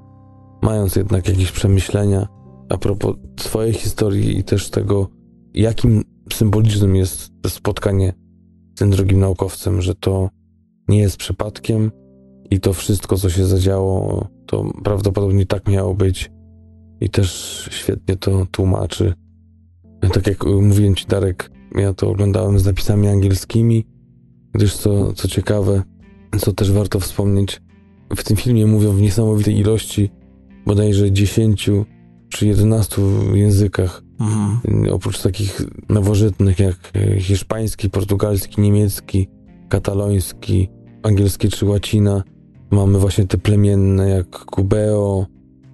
mając jednak jakieś przemyślenia a propos swojej historii i też tego, jakim symbolicznym jest spotkanie z tym drugim naukowcem, że to nie jest przypadkiem i to wszystko, co się zadziało, to prawdopodobnie tak miało być i też świetnie to tłumaczy. Tak jak mówiłem ci, Darek, ja to oglądałem z napisami angielskimi, gdyż co, co ciekawe, co też warto wspomnieć, w tym filmie mówią w niesamowitej ilości, bodajże 10 czy 11 językach. Mhm. Oprócz takich nowożytnych jak e, hiszpański, portugalski, niemiecki, kataloński, angielski czy łacina, mamy właśnie te plemienne jak Cubeo,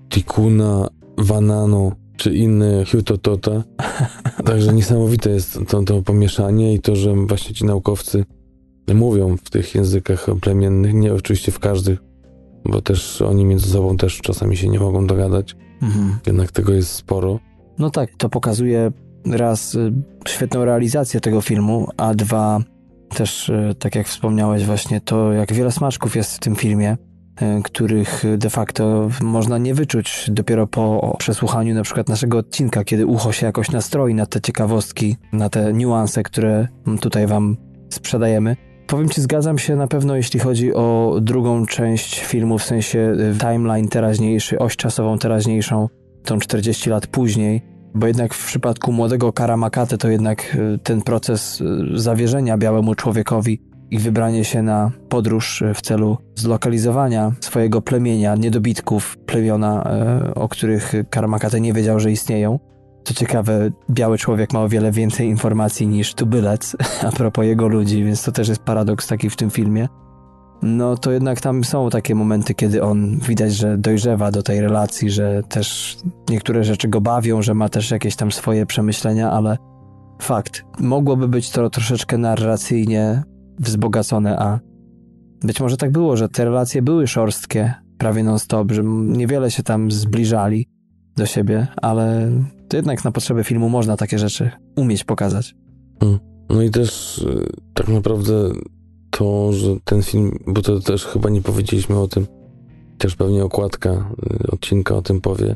Tikuna, Vanano czy inne Hutotota. Także niesamowite jest to, to pomieszanie i to, że właśnie ci naukowcy mówią w tych językach plemiennych, nie oczywiście w każdych, bo też oni między sobą też czasami się nie mogą dogadać. Mhm. Jednak tego jest sporo. No tak, to pokazuje raz y, świetną realizację tego filmu, a dwa też, y, tak jak wspomniałeś właśnie, to jak wiele smaczków jest w tym filmie, y, których de facto można nie wyczuć dopiero po przesłuchaniu na przykład naszego odcinka, kiedy ucho się jakoś nastroi na te ciekawostki, na te niuanse, które tutaj wam sprzedajemy. Powiem ci, zgadzam się na pewno, jeśli chodzi o drugą część filmu, w sensie y, timeline teraźniejszy, oś czasową teraźniejszą, tą 40 lat później, bo jednak w przypadku młodego Karamakate to jednak y, ten proces y, zawierzenia białemu człowiekowi i wybranie się na podróż w celu zlokalizowania swojego plemienia, niedobitków plemiona, o których Karamakate nie wiedział, że istnieją, co ciekawe, biały człowiek ma o wiele więcej informacji niż tubylec a propos jego ludzi, więc to też jest paradoks taki w tym filmie. No to jednak tam są takie momenty, kiedy on widać, że dojrzewa do tej relacji, że też niektóre rzeczy go bawią, że ma też jakieś tam swoje przemyślenia, ale fakt, mogłoby być to troszeczkę narracyjnie wzbogacone, a być może tak było, że te relacje były szorstkie prawie non-stop, że niewiele się tam zbliżali do siebie, ale to jednak na potrzeby filmu można takie rzeczy umieć pokazać. Hmm. No i też y, tak naprawdę to, że ten film, bo to też chyba nie powiedzieliśmy o tym, też pewnie okładka y, odcinka o tym powie,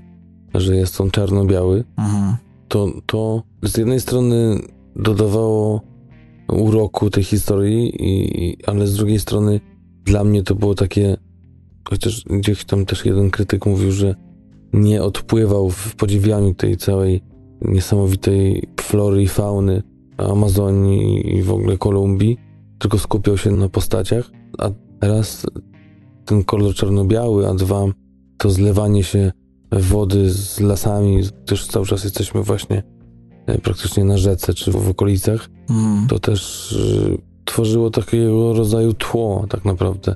że jest on czarno-biały, mhm. to, to z jednej strony dodawało uroku tej historii, i, ale z drugiej strony dla mnie to było takie, chociaż gdzieś tam też jeden krytyk mówił, że nie odpływał w podziwianiu tej całej niesamowitej flory i fauny Amazonii i w ogóle Kolumbii, tylko skupiał się na postaciach, a teraz ten kolor czarno-biały, a dwa to zlewanie się wody z lasami, też cały czas jesteśmy właśnie e, praktycznie na rzece czy w okolicach, mm. to też y, tworzyło takiego rodzaju tło tak naprawdę,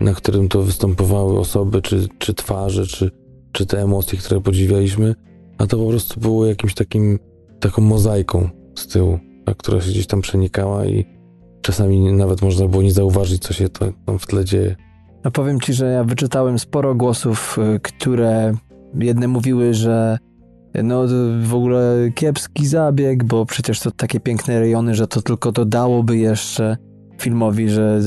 na którym to występowały osoby, czy, czy twarze, czy czy te emocje, które podziwialiśmy, a to po prostu było jakimś takim, taką mozaiką z tyłu. która się gdzieś tam przenikała i czasami nawet można było nie zauważyć, co się tam w tle dzieje. No powiem ci, że ja wyczytałem sporo głosów, y, które jedne mówiły, że no w ogóle kiepski zabieg, bo przecież to takie piękne rejony, że to tylko dodałoby jeszcze filmowi, że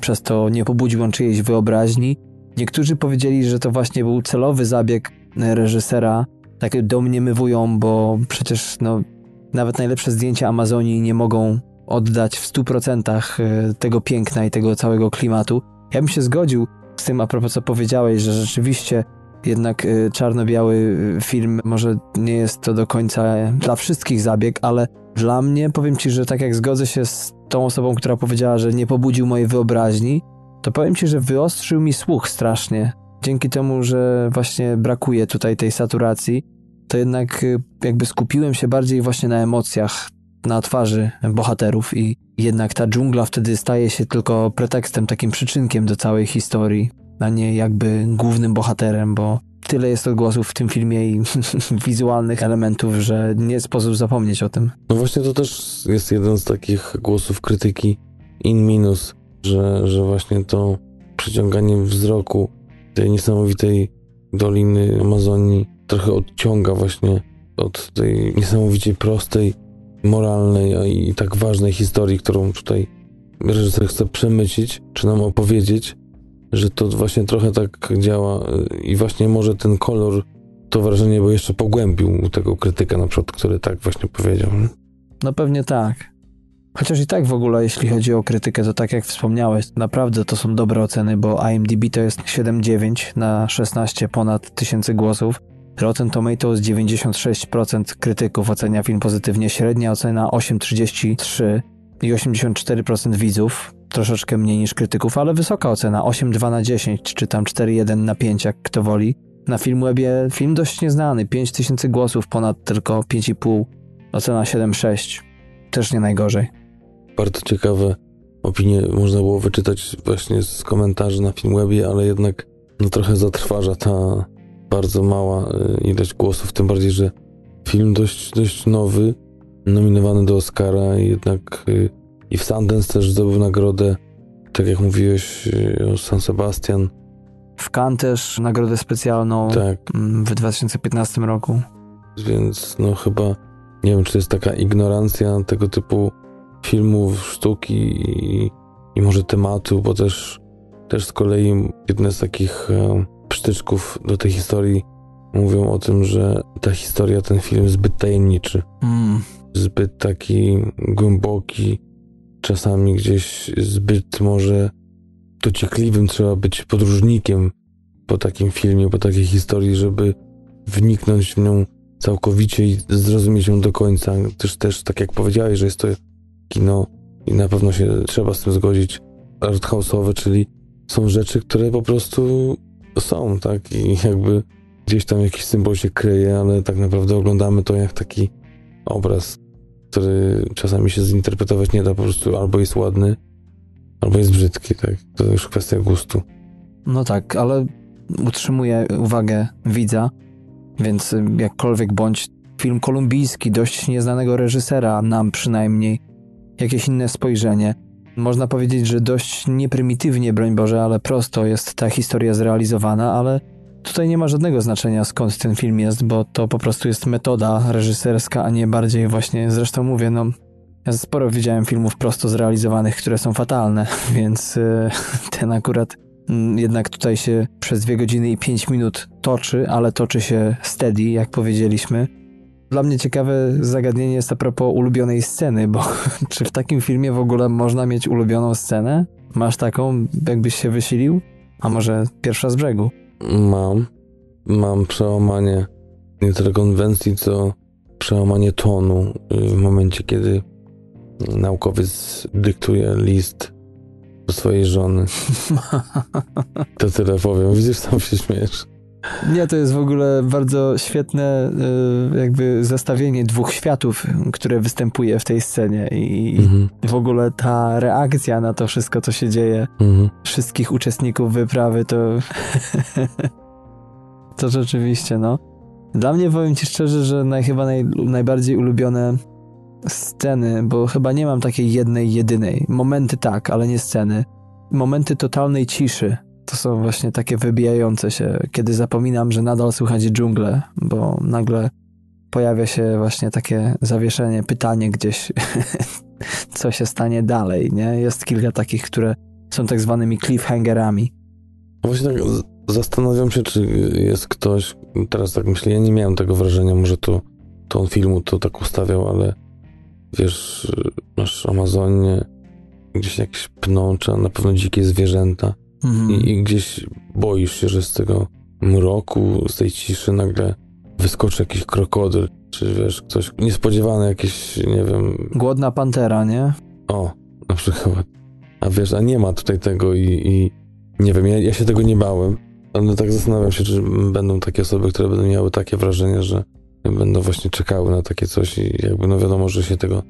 przez to nie pobudził on czyjejś wyobraźni. Niektórzy powiedzieli, że to właśnie był celowy zabieg reżysera, tak domniemywują, bo przecież no, nawet najlepsze zdjęcia Amazonii nie mogą oddać w 100% y, tego piękna i tego całego klimatu. Ja bym się zgodził z tym, a propos co powiedziałeś, że rzeczywiście jednak y, czarno-biały film może nie jest to do końca dla wszystkich zabieg, ale dla mnie powiem ci, że tak jak zgodzę się z tą osobą, która powiedziała, że nie pobudził mojej wyobraźni, to powiem ci, że wyostrzył mi słuch strasznie. Dzięki temu, że właśnie brakuje tutaj tej saturacji, to jednak y, jakby skupiłem się bardziej właśnie na emocjach, na twarzy bohaterów i jednak ta dżungla wtedy staje się tylko pretekstem, takim przyczynkiem do całej historii, a nie jakby głównym bohaterem, bo tyle jest odgłosów w tym filmie i wizualnych elementów, że nie sposób zapomnieć o tym. No właśnie to też jest jeden z takich głosów krytyki in minus, że, że właśnie to przyciąganie wzroku tej niesamowitej doliny Amazonii trochę odciąga właśnie od tej niesamowicie prostej, moralnej i tak ważnej historii, którą tutaj reżyser chce przemycić, czy nam opowiedzieć, że to właśnie trochę tak działa i właśnie może ten kolor to wrażenie bo jeszcze pogłębił tego krytyka na przykład, który tak właśnie powiedział. No pewnie tak. Chociaż i tak w ogóle, jeśli chodzi o krytykę, to tak jak wspomniałeś, naprawdę to są dobre oceny, bo IMDb to jest 7,9 na 16 ponad tysięcy głosów. Rotten Tomatoes 96% krytyków ocenia film pozytywnie, średnia ocena 8,33 i 84% widzów, troszeczkę mniej niż krytyków, ale wysoka ocena 8,2 na 10, czy tam 4,1 na 5, jak kto woli. Na Filmwebie film dość nieznany, 5000 głosów, ponad tylko 5,5, ocena 7,6, też nie najgorzej. Bardzo ciekawe opinie można było wyczytać właśnie z komentarzy na Filmwebie, ale jednak no, trochę zatrważa ta bardzo mała y, ilość głosów, tym bardziej, że film dość, dość nowy, nominowany do Oscara i jednak y, i w Sundance też zdobył nagrodę, tak jak mówiłeś y, o San Sebastian. W Cannes też nagrodę specjalną tak. Mm, w 2015 roku. Więc no chyba, nie wiem, czy to jest taka ignorancja tego typu filmów, sztuki i, i może tematu, bo też, też z kolei jedne z takich e, przytyczków do tej historii mówią o tym, że ta historia, ten film zbyt tajemniczy. Mm. Zbyt taki głęboki, czasami gdzieś zbyt może dociekliwym trzeba być podróżnikiem po takim filmie, po takiej historii, żeby wniknąć w nią całkowicie i zrozumieć ją do końca. Też, też tak jak powiedziałeś, że jest to kino i na pewno się trzeba z tym zgodzić, arthouse'owe, czyli są rzeczy, które po prostu są, tak? I jakby gdzieś tam jakiś symbol się kryje, ale tak naprawdę oglądamy to jak taki obraz, który czasami się zinterpretować nie da, po prostu albo jest ładny, albo jest brzydki, tak? To już kwestia gustu. No tak, ale utrzymuje uwagę widza, więc jakkolwiek bądź film kolumbijski, dość nieznanego reżysera, nam przynajmniej, jakieś inne spojrzenie. Można powiedzieć, że dość nieprymitywnie, broń Boże, ale prosto jest ta historia zrealizowana, ale tutaj nie ma żadnego znaczenia skąd ten film jest, bo to po prostu jest metoda reżyserska, a nie bardziej właśnie, zresztą mówię, no ja sporo widziałem filmów prosto zrealizowanych, które są fatalne, więc y, ten akurat mm, jednak tutaj się przez dwie godziny i pięć minut toczy, ale toczy się steady, jak powiedzieliśmy. Dla mnie ciekawe zagadnienie jest a propos ulubionej sceny, bo czy w takim filmie w ogóle można mieć ulubioną scenę? Masz taką, jakbyś się wysilił? A może pierwsza z brzegu? Mam. Mam przełamanie nie tyle konwencji, co przełamanie tonu w momencie, kiedy naukowiec dyktuje list do swojej żony. To tyle powiem. Widzisz, sam się śmiesz. Nie, to jest w ogóle bardzo świetne e, jakby zestawienie dwóch światów, które występuje w tej scenie i mhm. w ogóle ta reakcja na to wszystko, co się dzieje, mhm. wszystkich uczestników wyprawy, to to rzeczywiście, no. Dla mnie powiem ci szczerze, że naj, chyba naj, najbardziej ulubione sceny, bo chyba nie mam takiej jednej, jedynej. Momenty tak, ale nie sceny. Momenty totalnej ciszy. To są właśnie takie wybijające się, kiedy zapominam, że nadal słychać dżunglę, bo nagle pojawia się właśnie takie zawieszenie, pytanie gdzieś, co się stanie dalej, nie? Jest kilka takich, które są tak zwanymi cliffhangerami. Właśnie tak zastanawiam się, czy jest ktoś, teraz tak myślę, ja nie miałem tego wrażenia, może to, to on filmu to tak ustawiał, ale wiesz, masz Amazonie, gdzieś jakieś pnącza, na pewno dzikie zwierzęta mhm. i, i gdzieś boisz się, że z tego mroku, z tej ciszy nagle wyskoczy jakiś krokodyl, czy wiesz, ktoś niespodziewany, jakieś, nie wiem... Głodna pantera, nie? O, na przykład. A wiesz, a nie ma tutaj tego i, i nie wiem, ja, ja się tego nie bałem, ale tak zastanawiam się, czy będą takie osoby, które będą miały takie wrażenie, że będą właśnie czekały na takie coś i jakby no wiadomo, że się tego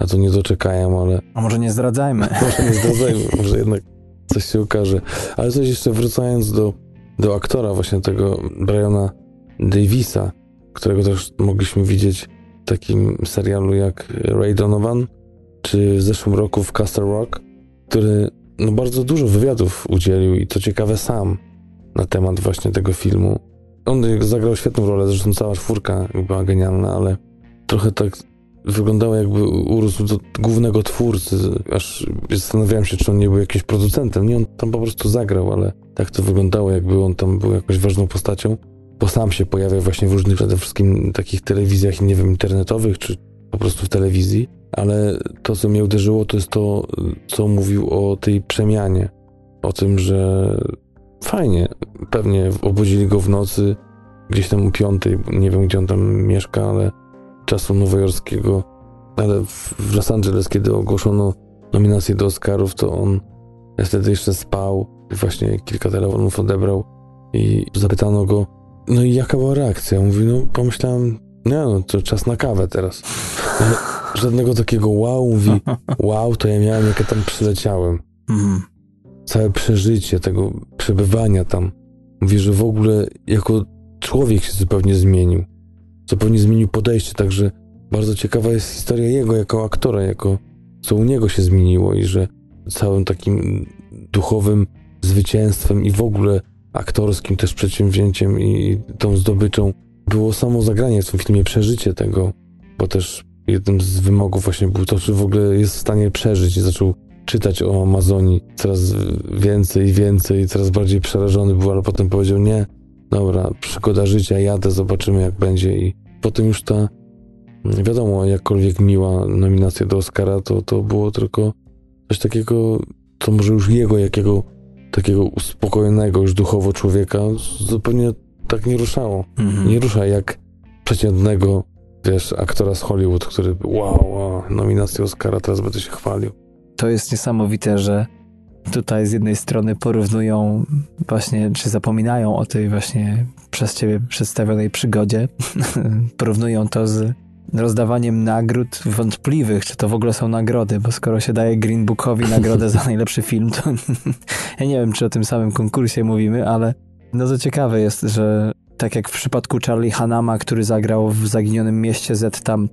na to nie doczekają, ale... A może nie zdradzajmy. może nie zdradzajmy, może jednak coś się ukaże. Ale coś jeszcze wracając do, do aktora właśnie tego Briana Davisa, którego też mogliśmy widzieć w takim serialu jak Ray Donovan, czy w zeszłym roku w Castle Rock, który no, bardzo dużo wywiadów udzielił i to ciekawe sam na temat właśnie tego filmu. On zagrał świetną rolę, zresztą cała czwórka była genialna, ale trochę tak wyglądało jakby urósł do głównego twórcy, aż zastanawiałem się, czy on nie był jakimś producentem. Nie, on tam po prostu zagrał, ale tak to wyglądało, jakby on tam był jakąś ważną postacią, bo sam się pojawia właśnie w różnych, przede wszystkim takich telewizjach, nie wiem, internetowych, czy po prostu w telewizji, ale to, co mnie uderzyło, to jest to, co mówił o tej przemianie, o tym, że fajnie, pewnie obudzili go w nocy, gdzieś tam o piątej, nie wiem, gdzie on tam mieszka, ale czasu nowojorskiego, ale w Los Angeles, kiedy ogłoszono nominację do Oscarów, to on wtedy jeszcze spał, właśnie kilka telefonów odebrał i zapytano go, no i jaka była reakcja? Mówi, no pomyślałem, nie no, to czas na kawę teraz. Żadnego takiego wow, mówi, wow, to ja miałem, jak ja tam przyleciałem. Mhm. Całe przeżycie tego przebywania tam. Mówi, że w ogóle jako człowiek się zupełnie zmienił zupełnie zmienił podejście, także bardzo ciekawa jest historia jego jako aktora, jako co u niego się zmieniło i że całym takim duchowym zwycięstwem i w ogóle aktorskim też przedsięwzięciem i tą zdobyczą było samo zagranie w tym filmie, przeżycie tego, bo też jednym z wymogów właśnie był to, czy w ogóle jest w stanie przeżyć i zaczął czytać o Amazonii coraz więcej i więcej, coraz bardziej przerażony był, ale potem powiedział nie, dobra, przygoda życia, jadę, zobaczymy jak będzie i potem już ta, wiadomo, jakkolwiek miła nominacja do Oscara, to, to było tylko coś takiego, co może już jego, jakiego takiego uspokojonego już duchowo człowieka zupełnie tak nie ruszało. Mhm. Nie rusza jak przeciętnego, wiesz, aktora z Hollywood, który wow, wow, nominacja Oscara, teraz będę się chwalił. To jest niesamowite, że tutaj z jednej strony porównują właśnie, czy zapominają o tej właśnie przez ciebie przedstawionej przygodzie. porównują to z rozdawaniem nagród wątpliwych, czy to w ogóle są nagrody, bo skoro się daje Green Bookowi nagrodę za najlepszy film, to ja nie wiem, czy o tym samym konkursie mówimy, ale no to ciekawe jest, że tak jak w przypadku Charlie Hanama, który zagrał w Zaginionym Mieście Z tam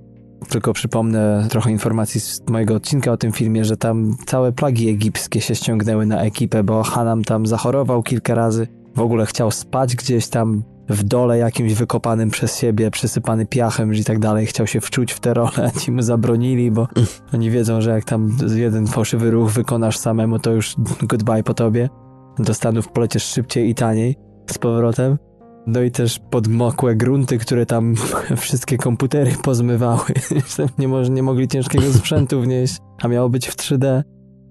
tylko przypomnę trochę informacji z mojego odcinka o tym filmie, że tam całe plagi egipskie się ściągnęły na ekipę, bo Hanam tam zachorował kilka razy. W ogóle chciał spać gdzieś tam w dole jakimś wykopanym przez siebie, przysypany piachem i tak dalej. Chciał się wczuć w te role, ci mu zabronili, bo oni wiedzą, że jak tam jeden fałszywy ruch wykonasz samemu, to już goodbye po tobie. Do Stanów poleciesz szybciej i taniej z powrotem. No i też podmokłe grunty, które tam wszystkie komputery pozmywały. nie, nie mogli ciężkiego sprzętu wnieść, a miało być w 3D.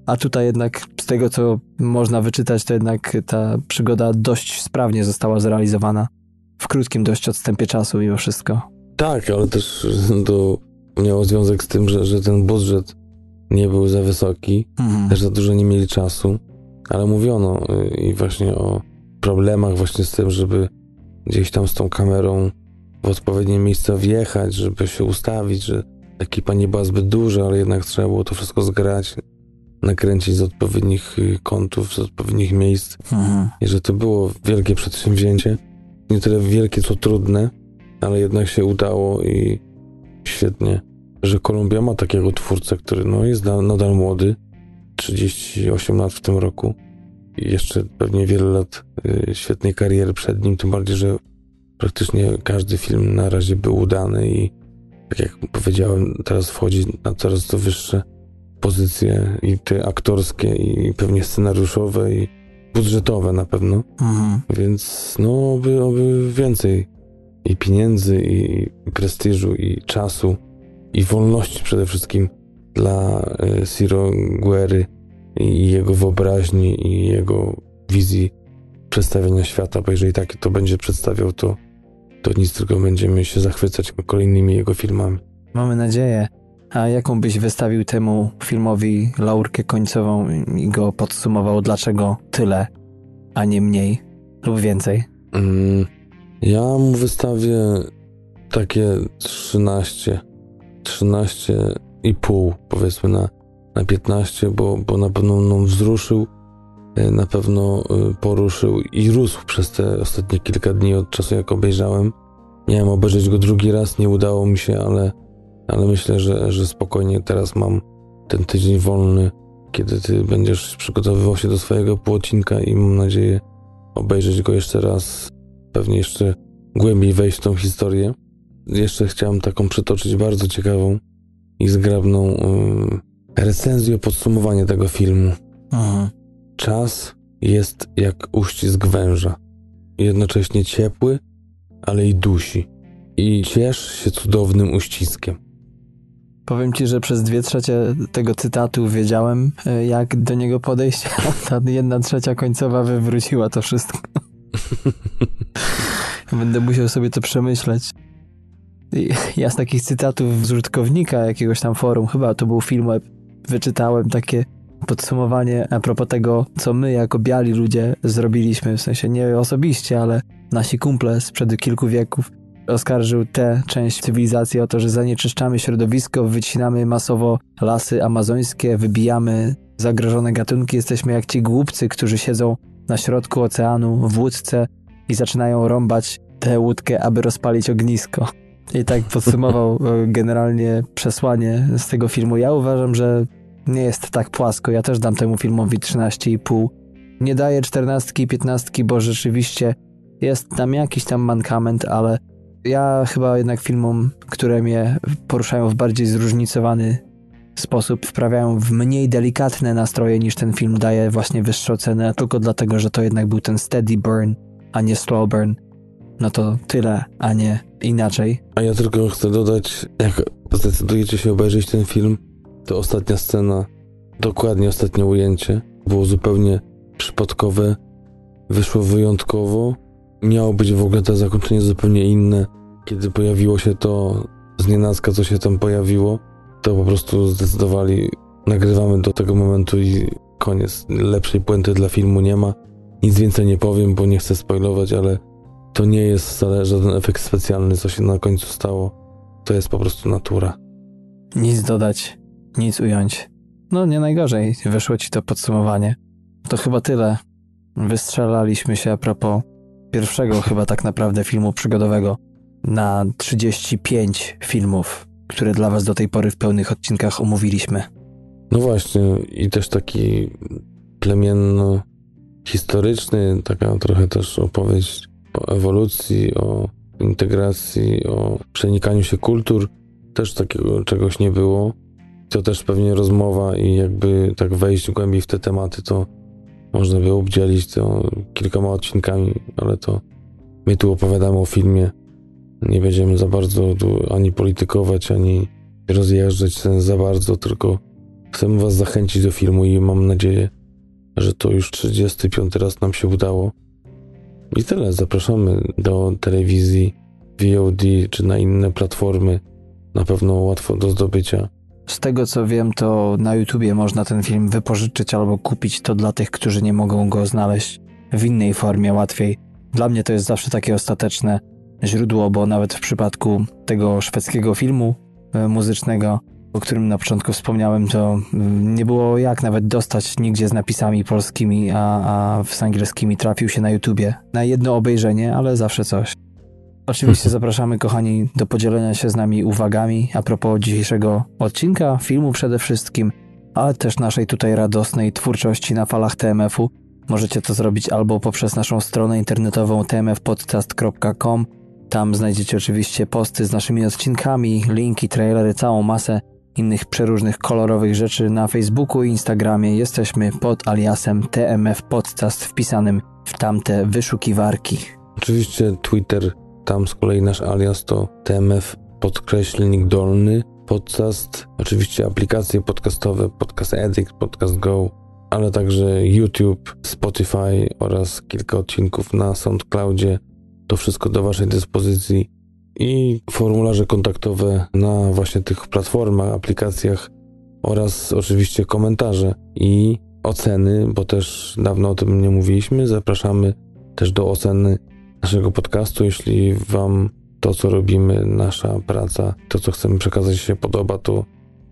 A tutaj jednak z tego, co można wyczytać, to jednak ta przygoda dość sprawnie została zrealizowana. W krótkim dość odstępie czasu mimo wszystko. Tak, ale też to miało związek z tym, że, że ten budżet nie był za wysoki, mhm. też za dużo nie mieli czasu, ale mówiono y, i właśnie o problemach właśnie z tym, żeby gdzieś tam z tą kamerą w odpowiednie miejsce wjechać, żeby się ustawić, że ekipa nie była zbyt duża, ale jednak trzeba było to wszystko zgrać, nakręcić z odpowiednich y, kątów, z odpowiednich miejsc. Mhm. I że to było wielkie przedsięwzięcie. Nie tyle wielkie, co trudne, ale jednak się udało i świetnie, że Kolumbia ma takiego twórcę, który no, jest nadal młody, 38 lat w tym roku jeszcze pewnie wiele lat y, świetnej kariery przed nim, tym bardziej, że praktycznie każdy film na razie był udany i tak jak powiedziałem, teraz wchodzi na coraz to wyższe pozycje i te aktorskie i pewnie scenariuszowe i budżetowe na pewno. Mhm. Więc no, oby, oby więcej i pieniędzy, i prestiżu, i czasu, i wolności przede wszystkim dla e, Siro Guery i jego wyobraźni i jego wizji przedstawienia świata, bo jeżeli tak to będzie przedstawiał, to, to nic tylko będziemy się zachwycać kolejnymi jego filmami. Mamy nadzieję. A jaką byś wystawił temu filmowi laurkę końcową i go podsumował, dlaczego tyle, a nie mniej lub więcej? Mm, ja mu wystawię takie 13, 13 i pół powiedzmy na, na 15, bo, bo na pewno mną wzruszył, e, na pewno e, poruszył i rósł przez te ostatnie kilka dni od czasu jak obejrzałem. Miałem obejrzeć go drugi raz, nie udało mi się, ale ale myślę, że, że spokojnie teraz mam ten tydzień wolny, kiedy ty będziesz przygotowywał się do swojego płocinka i mam nadzieję obejrzeć go jeszcze raz, pewnie jeszcze głębiej wejść w tą historię. Jeszcze chciałem taką przytoczyć bardzo ciekawą i zgrabną recenzję, podsumowanie tego filmu. Aha. Czas jest jak uścisk węża. Jednocześnie ciepły, ale i dusi. I ciesz się cudownym uściskiem. Powiem ci, że przez dwie trzecie tego cytatu wiedziałem, e, jak do niego podejść, a ta jedna trzecia końcowa wywróciła to wszystko. Będę musiał sobie to przemyśleć. Ja z takich cytatów z użytkownika jakiegoś tam forum, chyba to był film wyczytałem takie podsumowanie a propos tego, co my jako biali ludzie zrobiliśmy, w sensie nie osobiście, ale nasi kumple sprzed kilku wieków oskarżył tę część cywilizacji o to, że zanieczyszczamy środowisko, wycinamy masowo lasy amazońskie, wybijamy zagrożone gatunki. Jesteśmy jak ci głupcy, którzy siedzą na środku oceanu w łódce i zaczynają rąbać tę łódkę, aby rozpalić ognisko. I tak podsumował e, generalnie przesłanie z tego filmu. Ja uważam, że nie jest tak płasko. Ja też dam temu filmowi 13,5. Nie daję 14 i 15, bo rzeczywiście jest tam jakiś tam mankament, ale ja chyba jednak filmom, które mnie poruszają w bardziej zróżnicowany sposób, wprawiają w mniej delikatne nastroje niż ten film daje właśnie wyższą cenę, tylko dlatego, że to jednak był ten steady burn, a nie slow burn. No to tyle, a nie inaczej. A ja tylko chcę dodać, jak zdecydujecie się obejrzeć ten film, to ostatnia scena, dokładnie ostatnie ujęcie, było zupełnie przypadkowe, wyszło wyjątkowo. Miało być w ogóle to zakończenie zupełnie inne, kiedy pojawiło się to z nienacka, co się tam pojawiło, to po prostu zdecydowali, nagrywamy do tego momentu i koniec. Lepszej puenty dla filmu nie ma. Nic więcej nie powiem, bo nie chcę spoilować, ale to nie jest wcale żaden efekt specjalny, co się na końcu stało. To jest po prostu natura. Nic dodać, nic ująć. No nie najgorzej, wyszło ci to podsumowanie. To chyba tyle. Wystrzelaliśmy się a propos pierwszego chyba tak naprawdę filmu przygodowego na 35 filmów, które dla Was do tej pory w pełnych odcinkach omówiliśmy. No właśnie, i też taki plemienno-historyczny, taka trochę też opowieść o ewolucji, o integracji, o przenikaniu się kultur. Też takiego czegoś nie było. To też pewnie rozmowa i jakby tak wejść głębiej w te tematy, to można by obdzielić to kilkoma odcinkami, ale to my tu opowiadamy o filmie, nie będziemy za bardzo tu ani politykować, ani rozjeżdżać za bardzo, tylko chcemy Was zachęcić do filmu i mam nadzieję, że to już 35 raz nam się udało. I tyle. Zapraszamy do telewizji, VOD czy na inne platformy. Na pewno łatwo do zdobycia. Z tego co wiem, to na YouTubie można ten film wypożyczyć albo kupić to dla tych, którzy nie mogą go znaleźć w innej formie łatwiej. Dla mnie to jest zawsze takie ostateczne źródło, bo nawet w przypadku tego szwedzkiego filmu e, muzycznego, o którym na początku wspomniałem, to nie było jak nawet dostać nigdzie z napisami polskimi, a, a z angielskimi trafił się na YouTubie. Na jedno obejrzenie, ale zawsze coś. Oczywiście zapraszamy, kochani, do podzielenia się z nami uwagami a propos dzisiejszego odcinka, filmu przede wszystkim, ale też naszej tutaj radosnej twórczości na falach TMF-u. Możecie to zrobić albo poprzez naszą stronę internetową tmfpodcast.com. Tam znajdziecie oczywiście posty z naszymi odcinkami, linki, trailery, całą masę innych przeróżnych kolorowych rzeczy na Facebooku i Instagramie. Jesteśmy pod aliasem TMF Podcast wpisanym w tamte wyszukiwarki. Oczywiście Twitter, tam z kolei nasz alias to TMF podkreślnik dolny podcast, oczywiście aplikacje podcastowe, Podcast Addict, Podcast Go, ale także YouTube, Spotify oraz kilka odcinków na SoundCloudzie. To wszystko do Waszej dyspozycji i formularze kontaktowe na właśnie tych platformach, aplikacjach oraz oczywiście komentarze i oceny, bo też dawno o tym nie mówiliśmy. Zapraszamy też do oceny naszego podcastu, jeśli Wam to, co robimy, nasza praca, to, co chcemy przekazać się podoba, to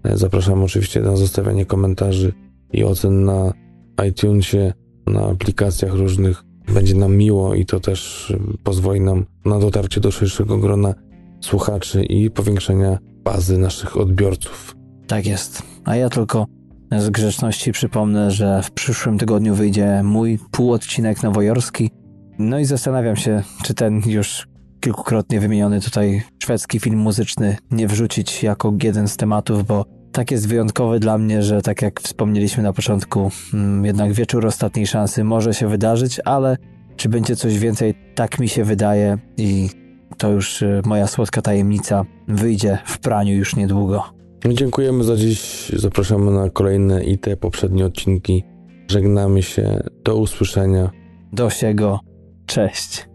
e, zapraszamy oczywiście na zostawianie komentarzy i ocen na iTunesie, na aplikacjach różnych. Będzie nam miło i to też e, pozwoli nam na dotarcie do szerszego grona słuchaczy i powiększenia bazy naszych odbiorców. Tak jest. A ja tylko z grzeczności przypomnę, że w przyszłym tygodniu wyjdzie mój półodcinek nowojorski. No i zastanawiam się, czy ten już kilkukrotnie wymieniony tutaj szwedzki film muzyczny nie wrzucić jako jeden z tematów, bo tak jest wyjątkowy dla mnie, że tak jak wspomnieliśmy na początku, mm, jednak wieczór ostatniej szansy może się wydarzyć, ale czy będzie coś więcej, tak mi się wydaje i to już y, moja słodka tajemnica wyjdzie w praniu już niedługo. Dziękujemy za dziś. Zapraszamy na kolejne i te poprzednie odcinki. Żegnamy się. Do usłyszenia. Do siego. Cześć.